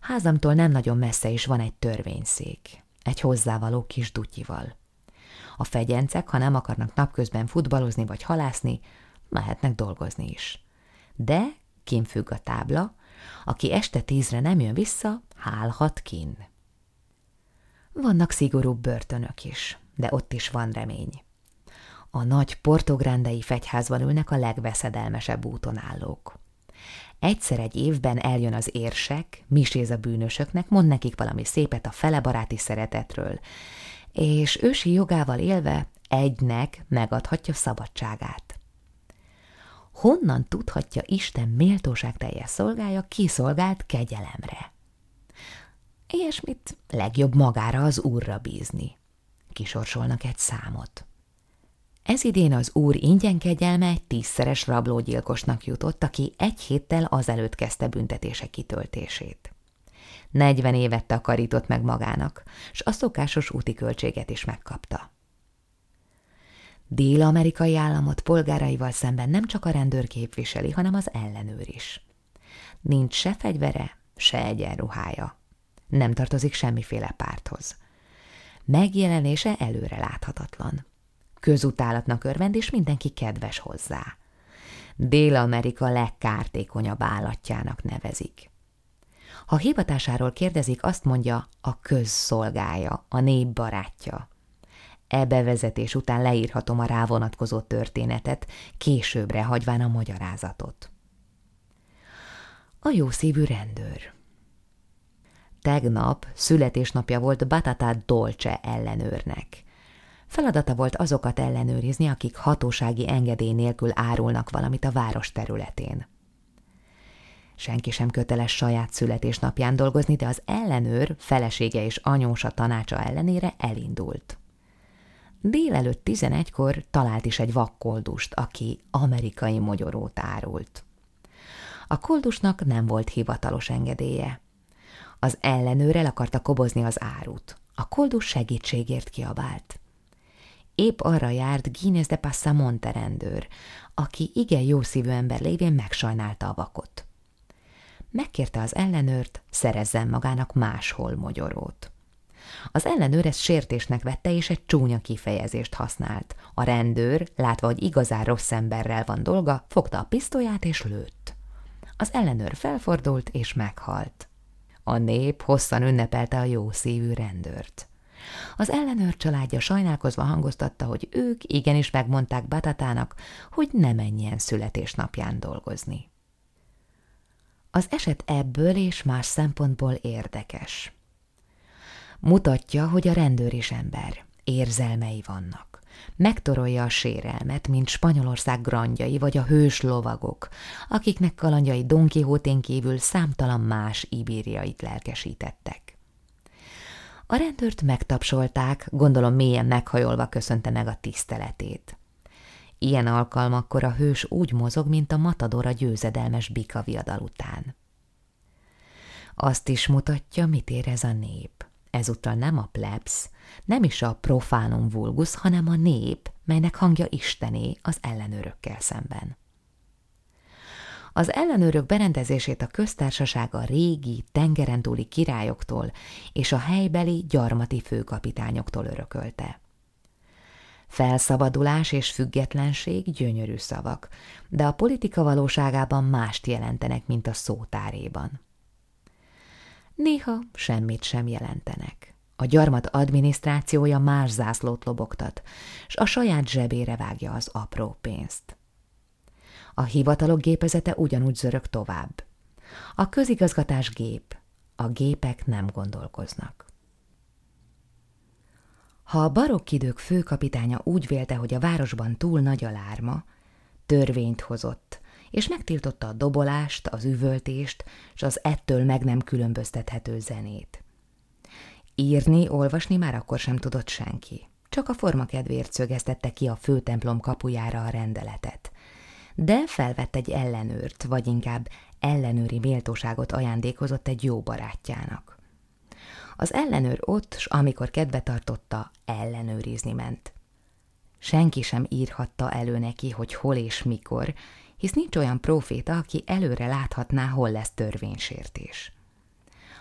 Házamtól nem nagyon messze is van egy törvényszék, egy hozzávaló kis dutyival. A fegyencek, ha nem akarnak napközben futballozni vagy halászni, mehetnek dolgozni is. De kim függ a tábla, aki este tízre nem jön vissza, hálhat kin. Vannak szigorúbb börtönök is, de ott is van remény. A nagy portograndei fegyházban ülnek a legveszedelmesebb úton állók. Egyszer egy évben eljön az érsek, miséz a bűnösöknek, mond nekik valami szépet a felebaráti szeretetről, és ősi jogával élve egynek megadhatja szabadságát. Honnan tudhatja Isten méltóság teljes szolgája kiszolgált kegyelemre? Ilyesmit legjobb magára az úrra bízni. Kisorsolnak egy számot. Ez idén az úr ingyen kegyelme egy tízszeres rablógyilkosnak jutott, aki egy héttel azelőtt kezdte büntetése kitöltését. Negyven évet takarított meg magának, s a szokásos úti költséget is megkapta. Dél-amerikai államot polgáraival szemben nem csak a rendőr képviseli, hanem az ellenőr is. Nincs se fegyvere, se egyenruhája. Nem tartozik semmiféle párthoz. Megjelenése előre láthatatlan közutálatnak örvend, és mindenki kedves hozzá. Dél-Amerika legkártékonyabb állatjának nevezik. Ha hivatásáról kérdezik, azt mondja, a közszolgája, a nép barátja. E bevezetés után leírhatom a rávonatkozó történetet, későbbre hagyván a magyarázatot. A jószívű rendőr Tegnap születésnapja volt Batata Dolce ellenőrnek. Feladata volt azokat ellenőrizni, akik hatósági engedély nélkül árulnak valamit a város területén. Senki sem köteles saját születésnapján dolgozni, de az ellenőr felesége és anyósa tanácsa ellenére elindult. Délelőtt 11-kor talált is egy vakkoldust, aki amerikai mogyorót árult. A koldusnak nem volt hivatalos engedélye. Az ellenőr el akarta kobozni az árut. A koldus segítségért kiabált épp arra járt Guinness de Passamonte rendőr, aki igen jó szívű ember lévén megsajnálta a vakot. Megkérte az ellenőrt, szerezzen magának máshol mogyorót. Az ellenőr ezt sértésnek vette, és egy csúnya kifejezést használt. A rendőr, látva, hogy igazán rossz emberrel van dolga, fogta a pisztolyát és lőtt. Az ellenőr felfordult és meghalt. A nép hosszan ünnepelte a jó szívű rendőrt. Az ellenőr családja sajnálkozva hangoztatta, hogy ők igenis megmondták Batatának, hogy ne menjen születésnapján dolgozni. Az eset ebből és más szempontból érdekes. Mutatja, hogy a rendőr is ember, érzelmei vannak. Megtorolja a sérelmet, mint Spanyolország grandjai vagy a hős lovagok, akiknek kalandjai Don Quixote kívül számtalan más ibériait lelkesítettek. A rendőrt megtapsolták, gondolom mélyen meghajolva köszönte meg a tiszteletét. Ilyen alkalmakkor a hős úgy mozog, mint a matador a győzedelmes bika viadal után. Azt is mutatja, mit érez a nép. Ezúttal nem a plebs, nem is a profánum vulgus, hanem a nép, melynek hangja Istené az ellenőrökkel szemben. Az ellenőrök berendezését a köztársaság a régi, tengeren túli királyoktól és a helybeli gyarmati főkapitányoktól örökölte. Felszabadulás és függetlenség gyönyörű szavak, de a politika valóságában mást jelentenek, mint a szótáréban. Néha semmit sem jelentenek. A gyarmat adminisztrációja más zászlót lobogtat, s a saját zsebére vágja az apró pénzt. A hivatalok gépezete ugyanúgy zörög tovább. A közigazgatás gép, a gépek nem gondolkoznak. Ha a barokk idők főkapitánya úgy vélte, hogy a városban túl nagy a lárma, törvényt hozott, és megtiltotta a dobolást, az üvöltést, és az ettől meg nem különböztethető zenét. Írni, olvasni már akkor sem tudott senki. Csak a forma kedvéért szögeztette ki a főtemplom kapujára a rendeletet. De felvett egy ellenőrt, vagy inkább ellenőri méltóságot ajándékozott egy jó barátjának. Az ellenőr ott, s amikor kedve tartotta, ellenőrizni ment. Senki sem írhatta elő neki, hogy hol és mikor, hisz nincs olyan proféta, aki előre láthatná, hol lesz törvénysértés.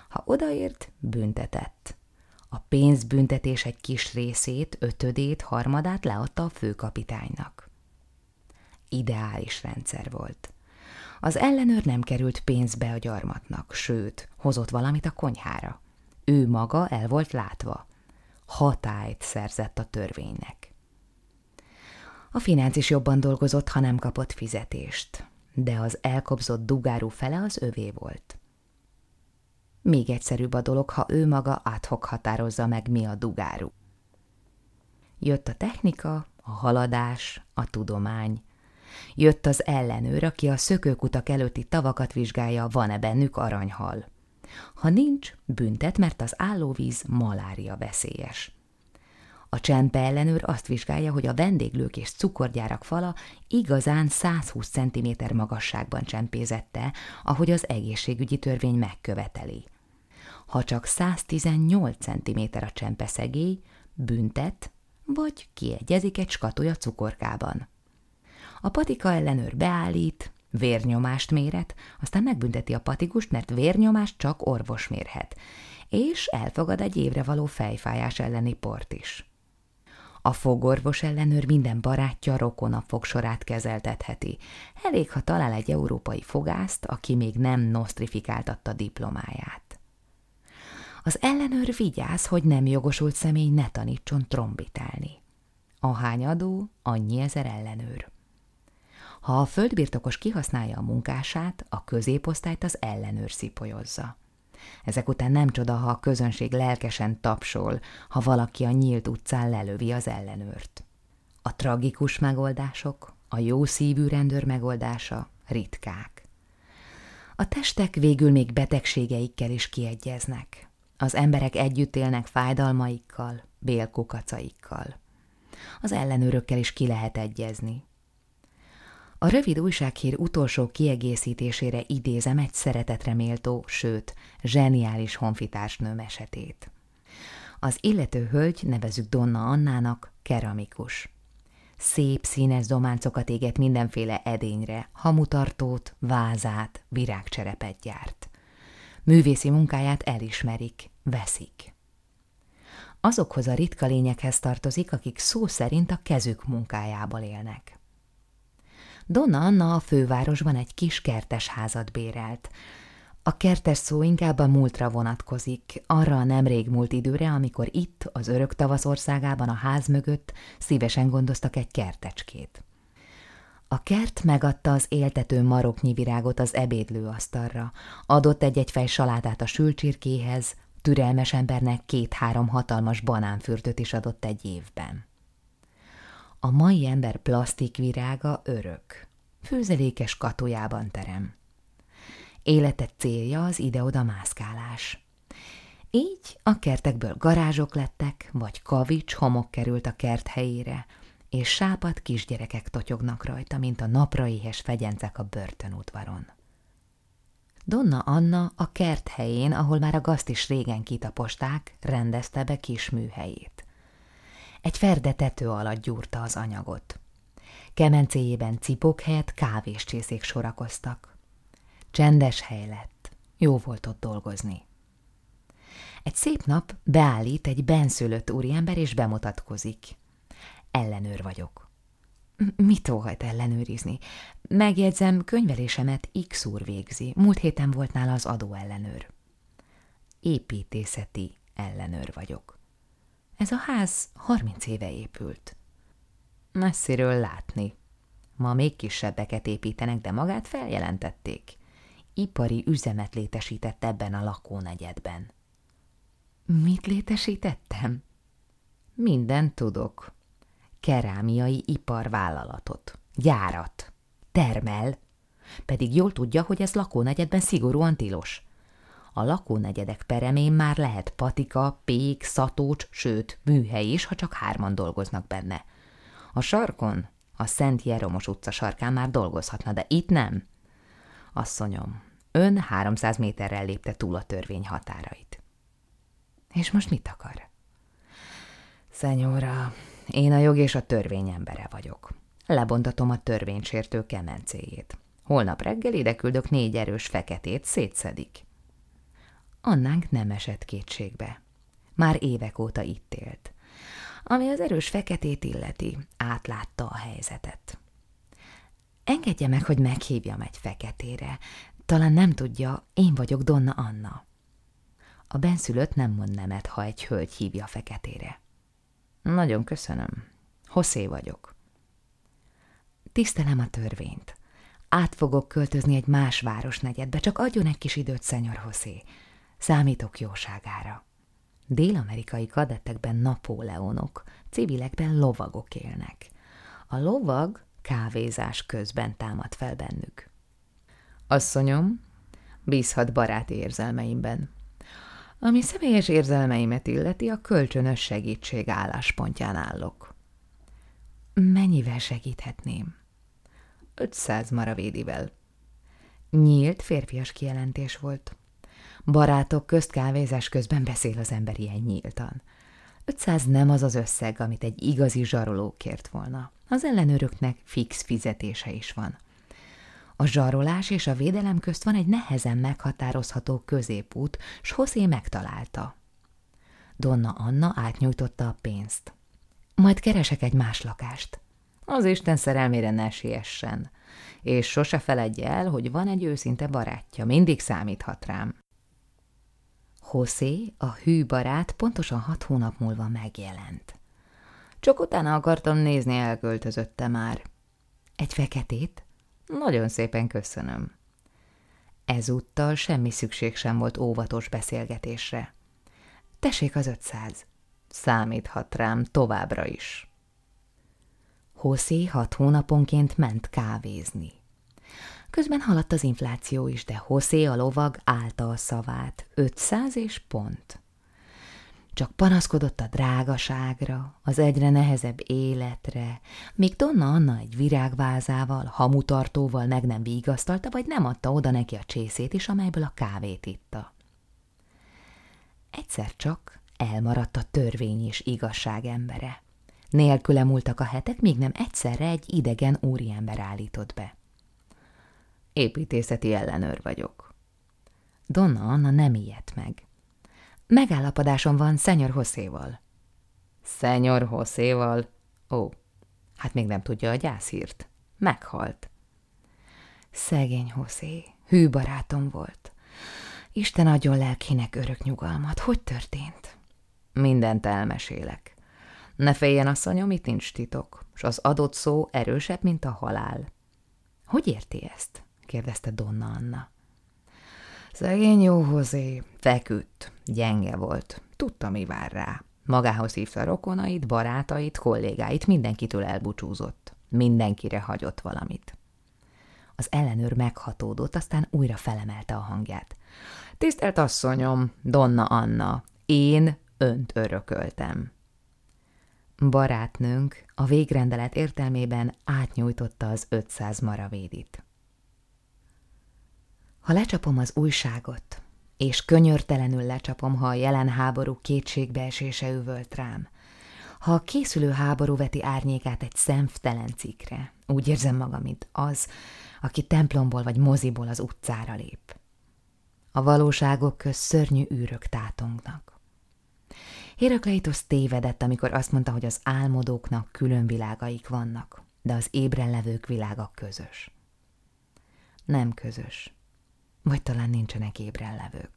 Ha odaért, büntetett. A pénzbüntetés egy kis részét, ötödét, harmadát leadta a főkapitánynak. Ideális rendszer volt. Az ellenőr nem került pénzbe a gyarmatnak, sőt, hozott valamit a konyhára. Ő maga el volt látva. Hatályt szerzett a törvénynek. A financ is jobban dolgozott, ha nem kapott fizetést, de az elkobzott dugárú fele az övé volt. Még egyszerűbb a dolog, ha ő maga áthok határozza meg, mi a dugárú. Jött a technika, a haladás, a tudomány. Jött az ellenőr, aki a szökőkutak előtti tavakat vizsgálja, van-e bennük aranyhal. Ha nincs, büntet, mert az állóvíz malária veszélyes. A csempe ellenőr azt vizsgálja, hogy a vendéglők és cukorgyárak fala igazán 120 cm magasságban csempézette, ahogy az egészségügyi törvény megköveteli. Ha csak 118 cm a csempeszegély, büntet, vagy kiegyezik egy skatoja cukorkában. A patika ellenőr beállít, vérnyomást méret, aztán megbünteti a patigust, mert vérnyomást csak orvos mérhet, és elfogad egy évre való fejfájás elleni port is. A fogorvos ellenőr minden barátja, rokona fogsorát kezeltetheti. Elég, ha talál egy európai fogászt, aki még nem nosztrifikáltatta diplomáját. Az ellenőr vigyáz, hogy nem jogosult személy ne tanítson trombitálni. Ahány adó, annyi ezer ellenőr. Ha a földbirtokos kihasználja a munkását, a középosztályt az ellenőr szipolyozza. Ezek után nem csoda, ha a közönség lelkesen tapsol, ha valaki a nyílt utcán lelövi az ellenőrt. A tragikus megoldások, a jó szívű rendőr megoldása ritkák. A testek végül még betegségeikkel is kiegyeznek. Az emberek együtt élnek fájdalmaikkal, bélkukacaikkal. Az ellenőrökkel is ki lehet egyezni. A rövid újsághír utolsó kiegészítésére idézem egy szeretetre méltó, sőt, zseniális honfitársnő mesetét. Az illető hölgy, nevezük Donna Annának, keramikus. Szép színes zománcokat éget mindenféle edényre, hamutartót, vázát, virágcserepet gyárt. Művészi munkáját elismerik, veszik. Azokhoz a ritka lényekhez tartozik, akik szó szerint a kezük munkájából élnek. Donna Anna a fővárosban egy kis kertes házat bérelt. A kertes szó inkább a múltra vonatkozik, arra a nemrég múlt időre, amikor itt, az örök tavasz országában a ház mögött szívesen gondoztak egy kertecskét. A kert megadta az éltető maroknyi virágot az ebédlőasztalra, adott egy-egy fej salátát a sülcsirkéhez, türelmes embernek két-három hatalmas banánfürtöt is adott egy évben. A mai ember plastikvirága örök, főzelékes katójában terem. Életet célja az ide-oda mászkálás. Így a kertekből garázsok lettek, vagy kavics homok került a kert helyére, és sápat kisgyerekek totyognak rajta, mint a napraéhes fegyencek a börtönudvaron. Donna Anna a kert helyén, ahol már a gazt is régen kitaposták, rendezte be kis műhelyét. Egy ferde tető alatt gyúrta az anyagot. Kemencéjében cipók helyett kávéscsészék sorakoztak. Csendes hely lett, jó volt ott dolgozni. Egy szép nap beállít egy benszülött úriember és bemutatkozik. Ellenőr vagyok. Mit óhajt ellenőrizni? Megjegyzem, könyvelésemet X úr végzi. Múlt héten volt nála az adóellenőr. Építészeti ellenőr vagyok. Ez a ház harminc éve épült. Messziről látni. Ma még kisebbeket építenek, de magát feljelentették. Ipari üzemet létesített ebben a lakónegyedben. Mit létesítettem? Minden tudok. Kerámiai iparvállalatot, gyárat, termel, pedig jól tudja, hogy ez lakónegyedben szigorúan tilos. A lakónegyedek peremén már lehet patika, pék, szatócs, sőt, műhely is, ha csak hárman dolgoznak benne. A sarkon, a Szent Jeromos utca sarkán már dolgozhatna, de itt nem. Asszonyom, ön 300 méterrel lépte túl a törvény határait. És most mit akar? Szenyóra, én a jog és a törvény embere vagyok. Lebontatom a törvénysértő kemencéjét. Holnap reggel ide küldök négy erős feketét, szétszedik. Annánk nem esett kétségbe. Már évek óta itt élt. Ami az erős feketét illeti, átlátta a helyzetet. Engedje meg, hogy meghívjam egy feketére. Talán nem tudja, én vagyok Donna Anna. A benszülött nem mond nemet, ha egy hölgy hívja feketére. Nagyon köszönöm. Hosszé vagyok. Tisztelem a törvényt. Át fogok költözni egy más városnegyedbe, csak adjon egy kis időt, szenyor Hosszé. Számítok jóságára. Dél-amerikai kadettekben napóleonok, civilekben lovagok élnek. A lovag kávézás közben támad fel bennük. Asszonyom, bízhat barát érzelmeimben. Ami személyes érzelmeimet illeti, a kölcsönös segítség álláspontján állok. Mennyivel segíthetném? 500 maravédivel. Nyílt férfias kijelentés volt. Barátok közt kávézás közben beszél az ember ilyen nyíltan. 500 nem az az összeg, amit egy igazi zsaroló kért volna. Az ellenőröknek fix fizetése is van. A zsarolás és a védelem közt van egy nehezen meghatározható középút, s Hosszé megtalálta. Donna Anna átnyújtotta a pénzt. Majd keresek egy más lakást. Az Isten szerelmére ne siessen, és sose feledje el, hogy van egy őszinte barátja, mindig számíthat rám. Hosszé, a hű barát pontosan hat hónap múlva megjelent. Csak utána akartam nézni, elköltözötte már. Egy feketét? Nagyon szépen köszönöm. Ezúttal semmi szükség sem volt óvatos beszélgetésre. Tessék az ötszáz. Számíthat rám továbbra is. Hosszé hat hónaponként ment kávézni. Közben haladt az infláció is, de Hosszé a lovag állta a szavát. 500 és pont. Csak panaszkodott a drágaságra, az egyre nehezebb életre, míg Donna Anna egy virágvázával, hamutartóval meg nem vigasztalta, vagy nem adta oda neki a csészét is, amelyből a kávét itta. Egyszer csak elmaradt a törvény és igazság embere. Nélküle múltak a hetek, míg nem egyszerre egy idegen úriember állított be. Építészeti ellenőr vagyok. Donna Anna nem ijedt meg. Megállapodásom van Szenyor Hosszéval. Szenyor Hosszéval? Ó, hát még nem tudja a gyászhírt. Meghalt. Szegény Hosszé, hű barátom volt. Isten adjon lelkének örök nyugalmat. Hogy történt? Mindent elmesélek. Ne féljen, asszonyom, itt nincs titok, és az adott szó erősebb, mint a halál. Hogy érti ezt? Kérdezte Donna Anna. Szegény jó hozé, feküdt, gyenge volt, tudta, mi vár rá. Magához hívta rokonait, barátait, kollégáit, mindenkitől elbúcsúzott. Mindenkire hagyott valamit. Az ellenőr meghatódott, aztán újra felemelte a hangját. Tisztelt asszonyom, Donna Anna, én önt örököltem. Barátnőnk a végrendelet értelmében átnyújtotta az 500 maravédit. Ha lecsapom az újságot, és könyörtelenül lecsapom, ha a jelen háború kétségbeesése üvölt rám, ha a készülő háború veti árnyékát egy szemtelen cikkre, úgy érzem magam, mint az, aki templomból vagy moziból az utcára lép. A valóságok köz szörnyű űrök tátongnak. Hérakleitos tévedett, amikor azt mondta, hogy az álmodóknak külön világaik vannak, de az ébren levők világa közös. Nem közös. Vagy talán nincsenek ébren.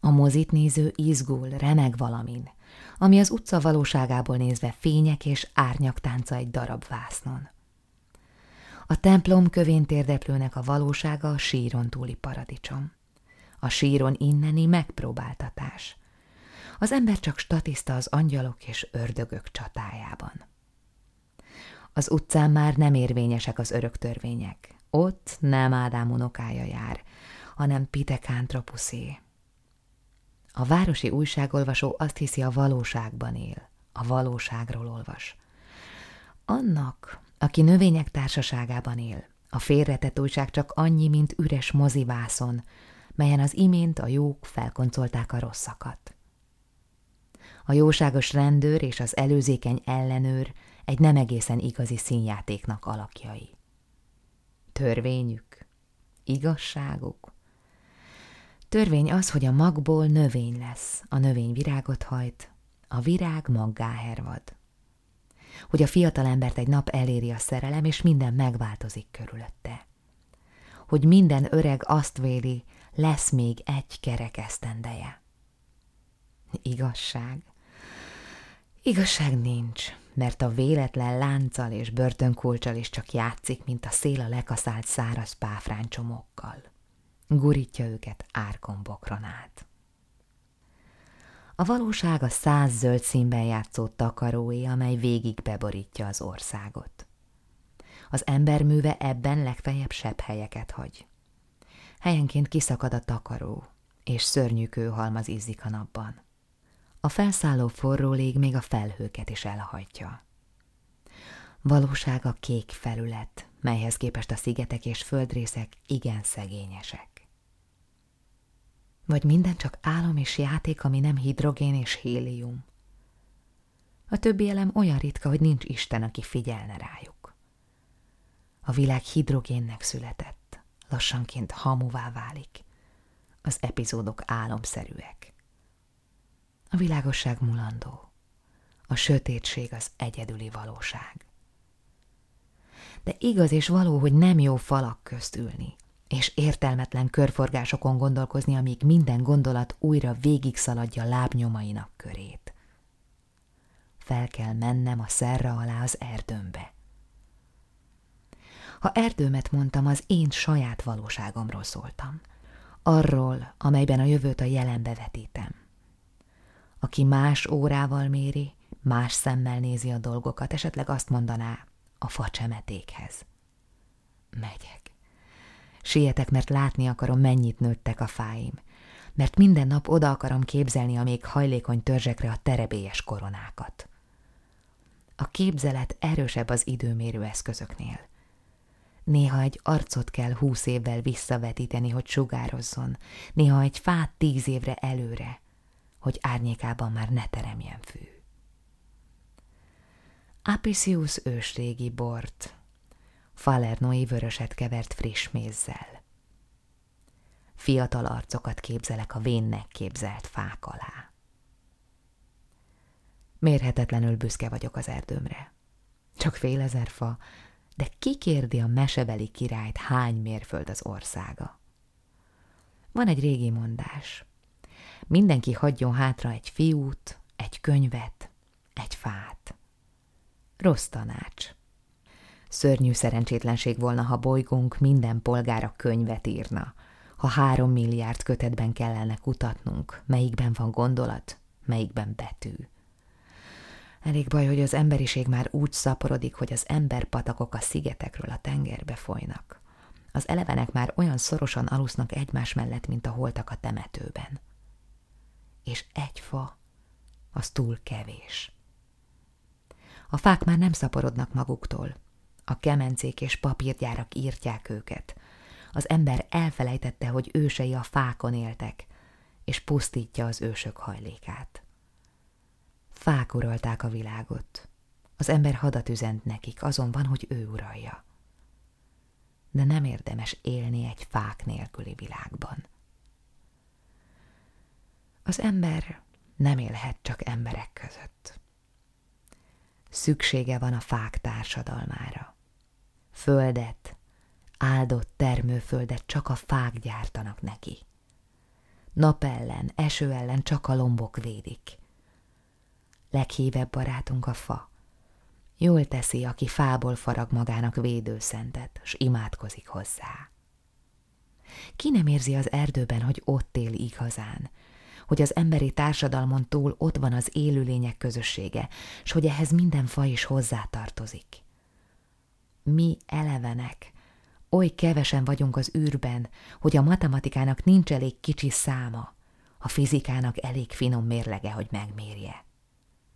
A mozit néző izgul, remeg valamin, ami az utca valóságából nézve fények és árnyak tánca egy darab vásznon. A templom kövén térdeplőnek a valósága a síron túli paradicsom. A síron inneni megpróbáltatás. Az ember csak statiszta az angyalok és ördögök csatájában. Az utcán már nem érvényesek az örök törvények. Ott nem Ádám unokája jár, hanem Pitekántropuszé. A városi újságolvasó azt hiszi, a valóságban él, a valóságról olvas. Annak, aki növények társaságában él, a félretett újság csak annyi, mint üres mozivászon, melyen az imént a jók felkoncolták a rosszakat. A jóságos rendőr és az előzékeny ellenőr egy nem egészen igazi színjátéknak alakjai. Törvényük, igazságuk. Törvény az, hogy a magból növény lesz, a növény virágot hajt, a virág maggá hervad. Hogy a fiatal embert egy nap eléri a szerelem, és minden megváltozik körülötte. Hogy minden öreg azt véli, lesz még egy kerek esztendeje. Igazság. Igazság nincs, mert a véletlen lánccal és börtönkulcsal is csak játszik, mint a szél a lekaszált száraz páfráncsomokkal. Gurítja őket árkombokron át. A valóság a száz zöld színben játszó takaróé, amely végig beborítja az országot. Az emberműve ebben legfeljebb sebb helyeket hagy. Helyenként kiszakad a takaró, és szörnyű kőhalmaz izzik a napban. A felszálló forró lég még a felhőket is elhajtja. Valóság a kék felület, melyhez képest a szigetek és földrészek igen szegényesek. Vagy minden csak álom és játék, ami nem hidrogén és hélium. A többi elem olyan ritka, hogy nincs Isten, aki figyelne rájuk. A világ hidrogénnek született, lassanként hamuvá válik. Az epizódok álomszerűek. A világosság mulandó. A sötétség az egyedüli valóság. De igaz és való, hogy nem jó falak közt ülni, és értelmetlen körforgásokon gondolkozni, amíg minden gondolat újra végig szaladja lábnyomainak körét. Fel kell mennem a szerra alá az erdőmbe. Ha erdőmet mondtam, az én saját valóságomról szóltam. Arról, amelyben a jövőt a jelenbe vetítem aki más órával méri, más szemmel nézi a dolgokat, esetleg azt mondaná a facsemetékhez. Megyek. Sietek, mert látni akarom, mennyit nőttek a fáim, mert minden nap oda akarom képzelni a még hajlékony törzsekre a terebélyes koronákat. A képzelet erősebb az időmérő eszközöknél. Néha egy arcot kell húsz évvel visszavetíteni, hogy sugározzon, néha egy fát tíz évre előre, hogy árnyékában már ne teremjen fű. Apicius ősrégi bort, falernói vöröset kevert friss mézzel. Fiatal arcokat képzelek a vénnek képzelt fák alá. Mérhetetlenül büszke vagyok az erdőmre. Csak fél ezer fa, de ki kérdi a mesebeli királyt, hány mérföld az országa? Van egy régi mondás – mindenki hagyjon hátra egy fiút, egy könyvet, egy fát. Rossz tanács. Szörnyű szerencsétlenség volna, ha bolygónk minden polgára könyvet írna, ha három milliárd kötetben kellene kutatnunk, melyikben van gondolat, melyikben betű. Elég baj, hogy az emberiség már úgy szaporodik, hogy az emberpatakok a szigetekről a tengerbe folynak. Az elevenek már olyan szorosan alusznak egymás mellett, mint a holtak a temetőben és egy fa, az túl kevés. A fák már nem szaporodnak maguktól. A kemencék és papírgyárak írtják őket. Az ember elfelejtette, hogy ősei a fákon éltek, és pusztítja az ősök hajlékát. Fák uralták a világot. Az ember hadat üzent nekik, azon van, hogy ő uralja. De nem érdemes élni egy fák nélküli világban. Az ember nem élhet csak emberek között. Szüksége van a fák társadalmára. Földet, áldott termőföldet csak a fák gyártanak neki. Nap ellen, eső ellen csak a lombok védik. Leghívebb barátunk a fa. Jól teszi, aki fából farag magának védőszentet, s imádkozik hozzá. Ki nem érzi az erdőben, hogy ott él igazán, hogy az emberi társadalmon túl ott van az élőlények közössége, s hogy ehhez minden faj is hozzátartozik. Mi elevenek, oly kevesen vagyunk az űrben, hogy a matematikának nincs elég kicsi száma, a fizikának elég finom mérlege, hogy megmérje.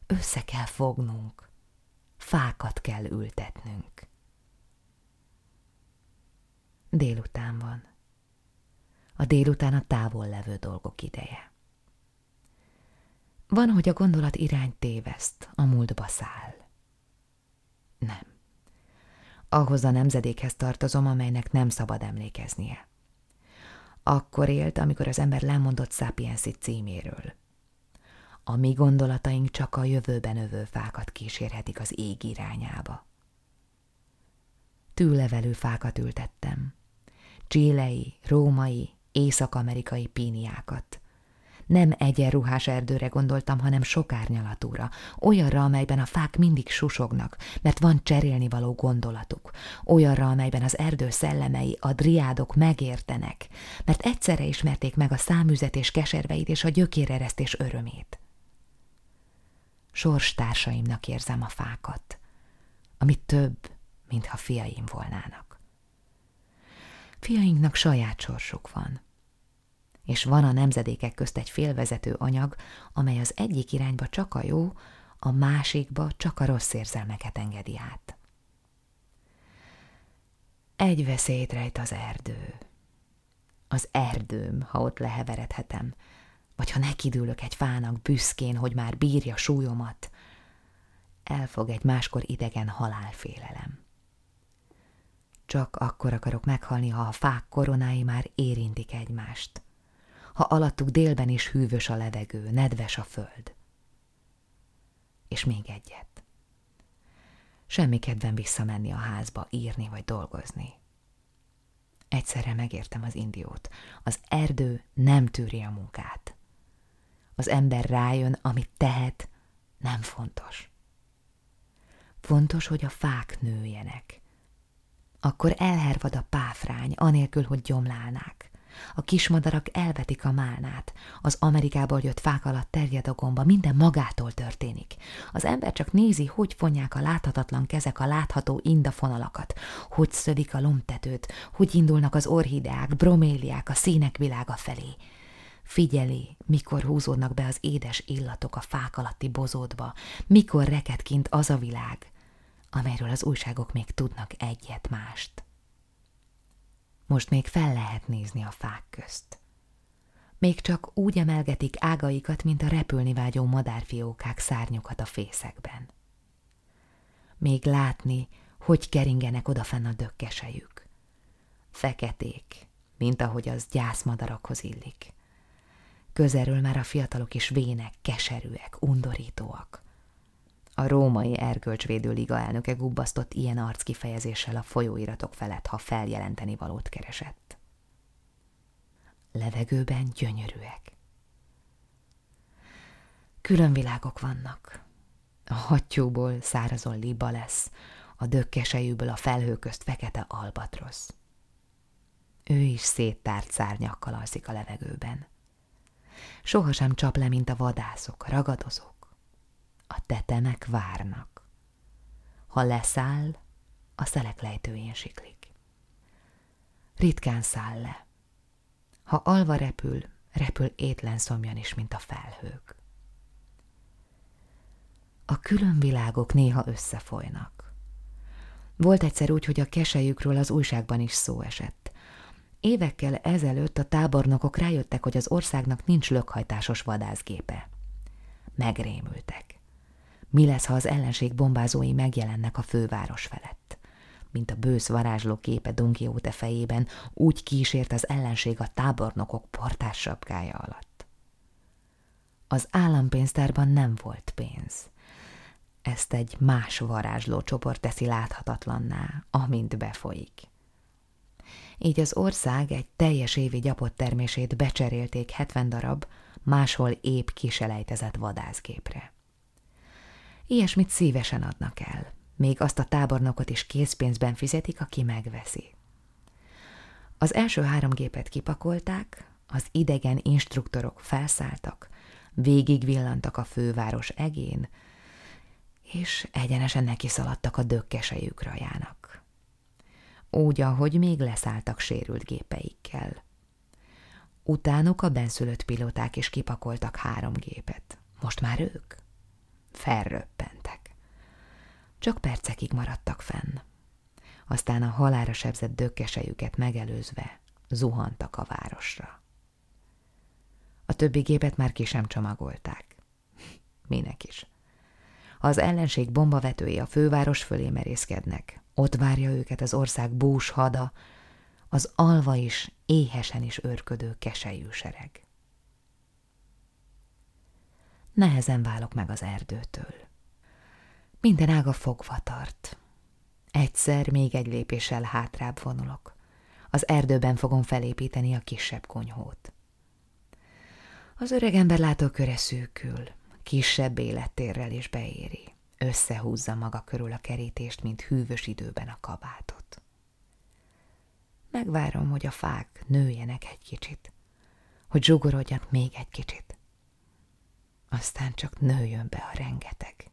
Össze kell fognunk, fákat kell ültetnünk. Délután van. A délután a távol levő dolgok ideje. Van, hogy a gondolat irány téveszt, a múltba száll. Nem. Ahhoz a nemzedékhez tartozom, amelynek nem szabad emlékeznie. Akkor élt, amikor az ember lemondott Sapiensi címéről. A mi gondolataink csak a jövőben övő fákat kísérhetik az ég irányába. Tűlevelő fákat ültettem. Csílei, római, észak-amerikai píniákat – nem egyenruhás erdőre gondoltam, hanem sokárnyalatúra, olyanra, amelyben a fák mindig susognak, mert van cserélni való gondolatuk, olyanra, amelyben az erdő szellemei, a driádok megértenek, mert egyszerre ismerték meg a számüzetés keserveit és a gyökéreresztés örömét. Sorstársaimnak érzem a fákat, ami több, mintha fiaim volnának. Fiainknak saját sorsuk van – és van a nemzedékek közt egy félvezető anyag, amely az egyik irányba csak a jó, a másikba csak a rossz érzelmeket engedi át. Egy veszélyt rejt az erdő. Az erdőm, ha ott leheveredhetem, vagy ha nekidülök egy fának büszkén, hogy már bírja súlyomat, elfog egy máskor idegen halálfélelem. Csak akkor akarok meghalni, ha a fák koronái már érintik egymást ha alattuk délben is hűvös a levegő, nedves a föld. És még egyet. Semmi kedvem visszamenni a házba, írni vagy dolgozni. Egyszerre megértem az indiót. Az erdő nem tűri a munkát. Az ember rájön, amit tehet, nem fontos. Fontos, hogy a fák nőjenek. Akkor elhervad a páfrány, anélkül, hogy gyomlálnák. A kismadarak elvetik a málnát, az Amerikából jött fák alatt terjed a gomba, minden magától történik. Az ember csak nézi, hogy fonják a láthatatlan kezek a látható indafonalakat, hogy szövik a lombtetőt, hogy indulnak az orhideák, broméliák a színek világa felé. Figyeli, mikor húzódnak be az édes illatok a fák alatti bozódba, mikor reked az a világ, amelyről az újságok még tudnak egyet mást. Most még fel lehet nézni a fák közt. Még csak úgy emelgetik ágaikat, mint a repülni vágyó madárfiókák szárnyukat a fészekben. Még látni, hogy keringenek odafenn a dökkesejük. Feketék, mint ahogy az gyászmadarakhoz illik. Közelről már a fiatalok is vének, keserűek, undorítóak. A római erkölcsvédő liga elnöke gubbasztott ilyen arckifejezéssel a folyóiratok felett, ha feljelenteni valót keresett. Levegőben gyönyörűek. Külön világok vannak. A hattyúból szárazon liba lesz, a dökkesejűből a felhő közt fekete albatrosz. Ő is széttárt szárnyakkal alszik a levegőben. Sohasem csap le, mint a vadászok, ragadozók. A tetemek várnak. Ha leszáll, a szelek lejtőjén siklik. Ritkán száll le. Ha alva repül, repül étlen szomjan is, mint a felhők. A külön világok néha összefolynak. Volt egyszer úgy, hogy a kesejükről az újságban is szó esett. Évekkel ezelőtt a tábornokok rájöttek, hogy az országnak nincs lökhajtásos vadászgépe. Megrémültek. Mi lesz, ha az ellenség bombázói megjelennek a főváros felett? Mint a bősz varázsló képe Don Quixote fejében, úgy kísért az ellenség a tábornokok portás sapkája alatt. Az állampénztárban nem volt pénz. Ezt egy más varázsló csoport teszi láthatatlanná, amint befolyik. Így az ország egy teljes évi gyapott termését becserélték 70 darab, máshol épp kiselejtezett vadászgépre. Ilyesmit szívesen adnak el, még azt a tábornokot is készpénzben fizetik, aki megveszi. Az első három gépet kipakolták, az idegen instruktorok felszálltak, végigvillantak a főváros egén, és egyenesen neki szaladtak a dökkesejük rajának. Úgy, ahogy még leszálltak sérült gépeikkel. Utánuk a benszülött pilóták is kipakoltak három gépet. Most már ők felröppentek. Csak percekig maradtak fenn. Aztán a halára sebzett dökkesejüket megelőzve zuhantak a városra. A többi gépet már ki sem csomagolták. Minek is. Az ellenség bombavetői a főváros fölé merészkednek, ott várja őket az ország bús hada, az alva is, éhesen is őrködő keselyű sereg. Nehezen válok meg az erdőtől. Minden ága fogva tart. Egyszer még egy lépéssel hátrább vonulok. Az erdőben fogom felépíteni a kisebb konyhót. Az öreg ember látóköre szűkül, kisebb élettérrel is beéri. Összehúzza maga körül a kerítést, mint hűvös időben a kabátot. Megvárom, hogy a fák nőjenek egy kicsit, hogy zsugorodjak még egy kicsit. Aztán csak nőjön be a rengeteg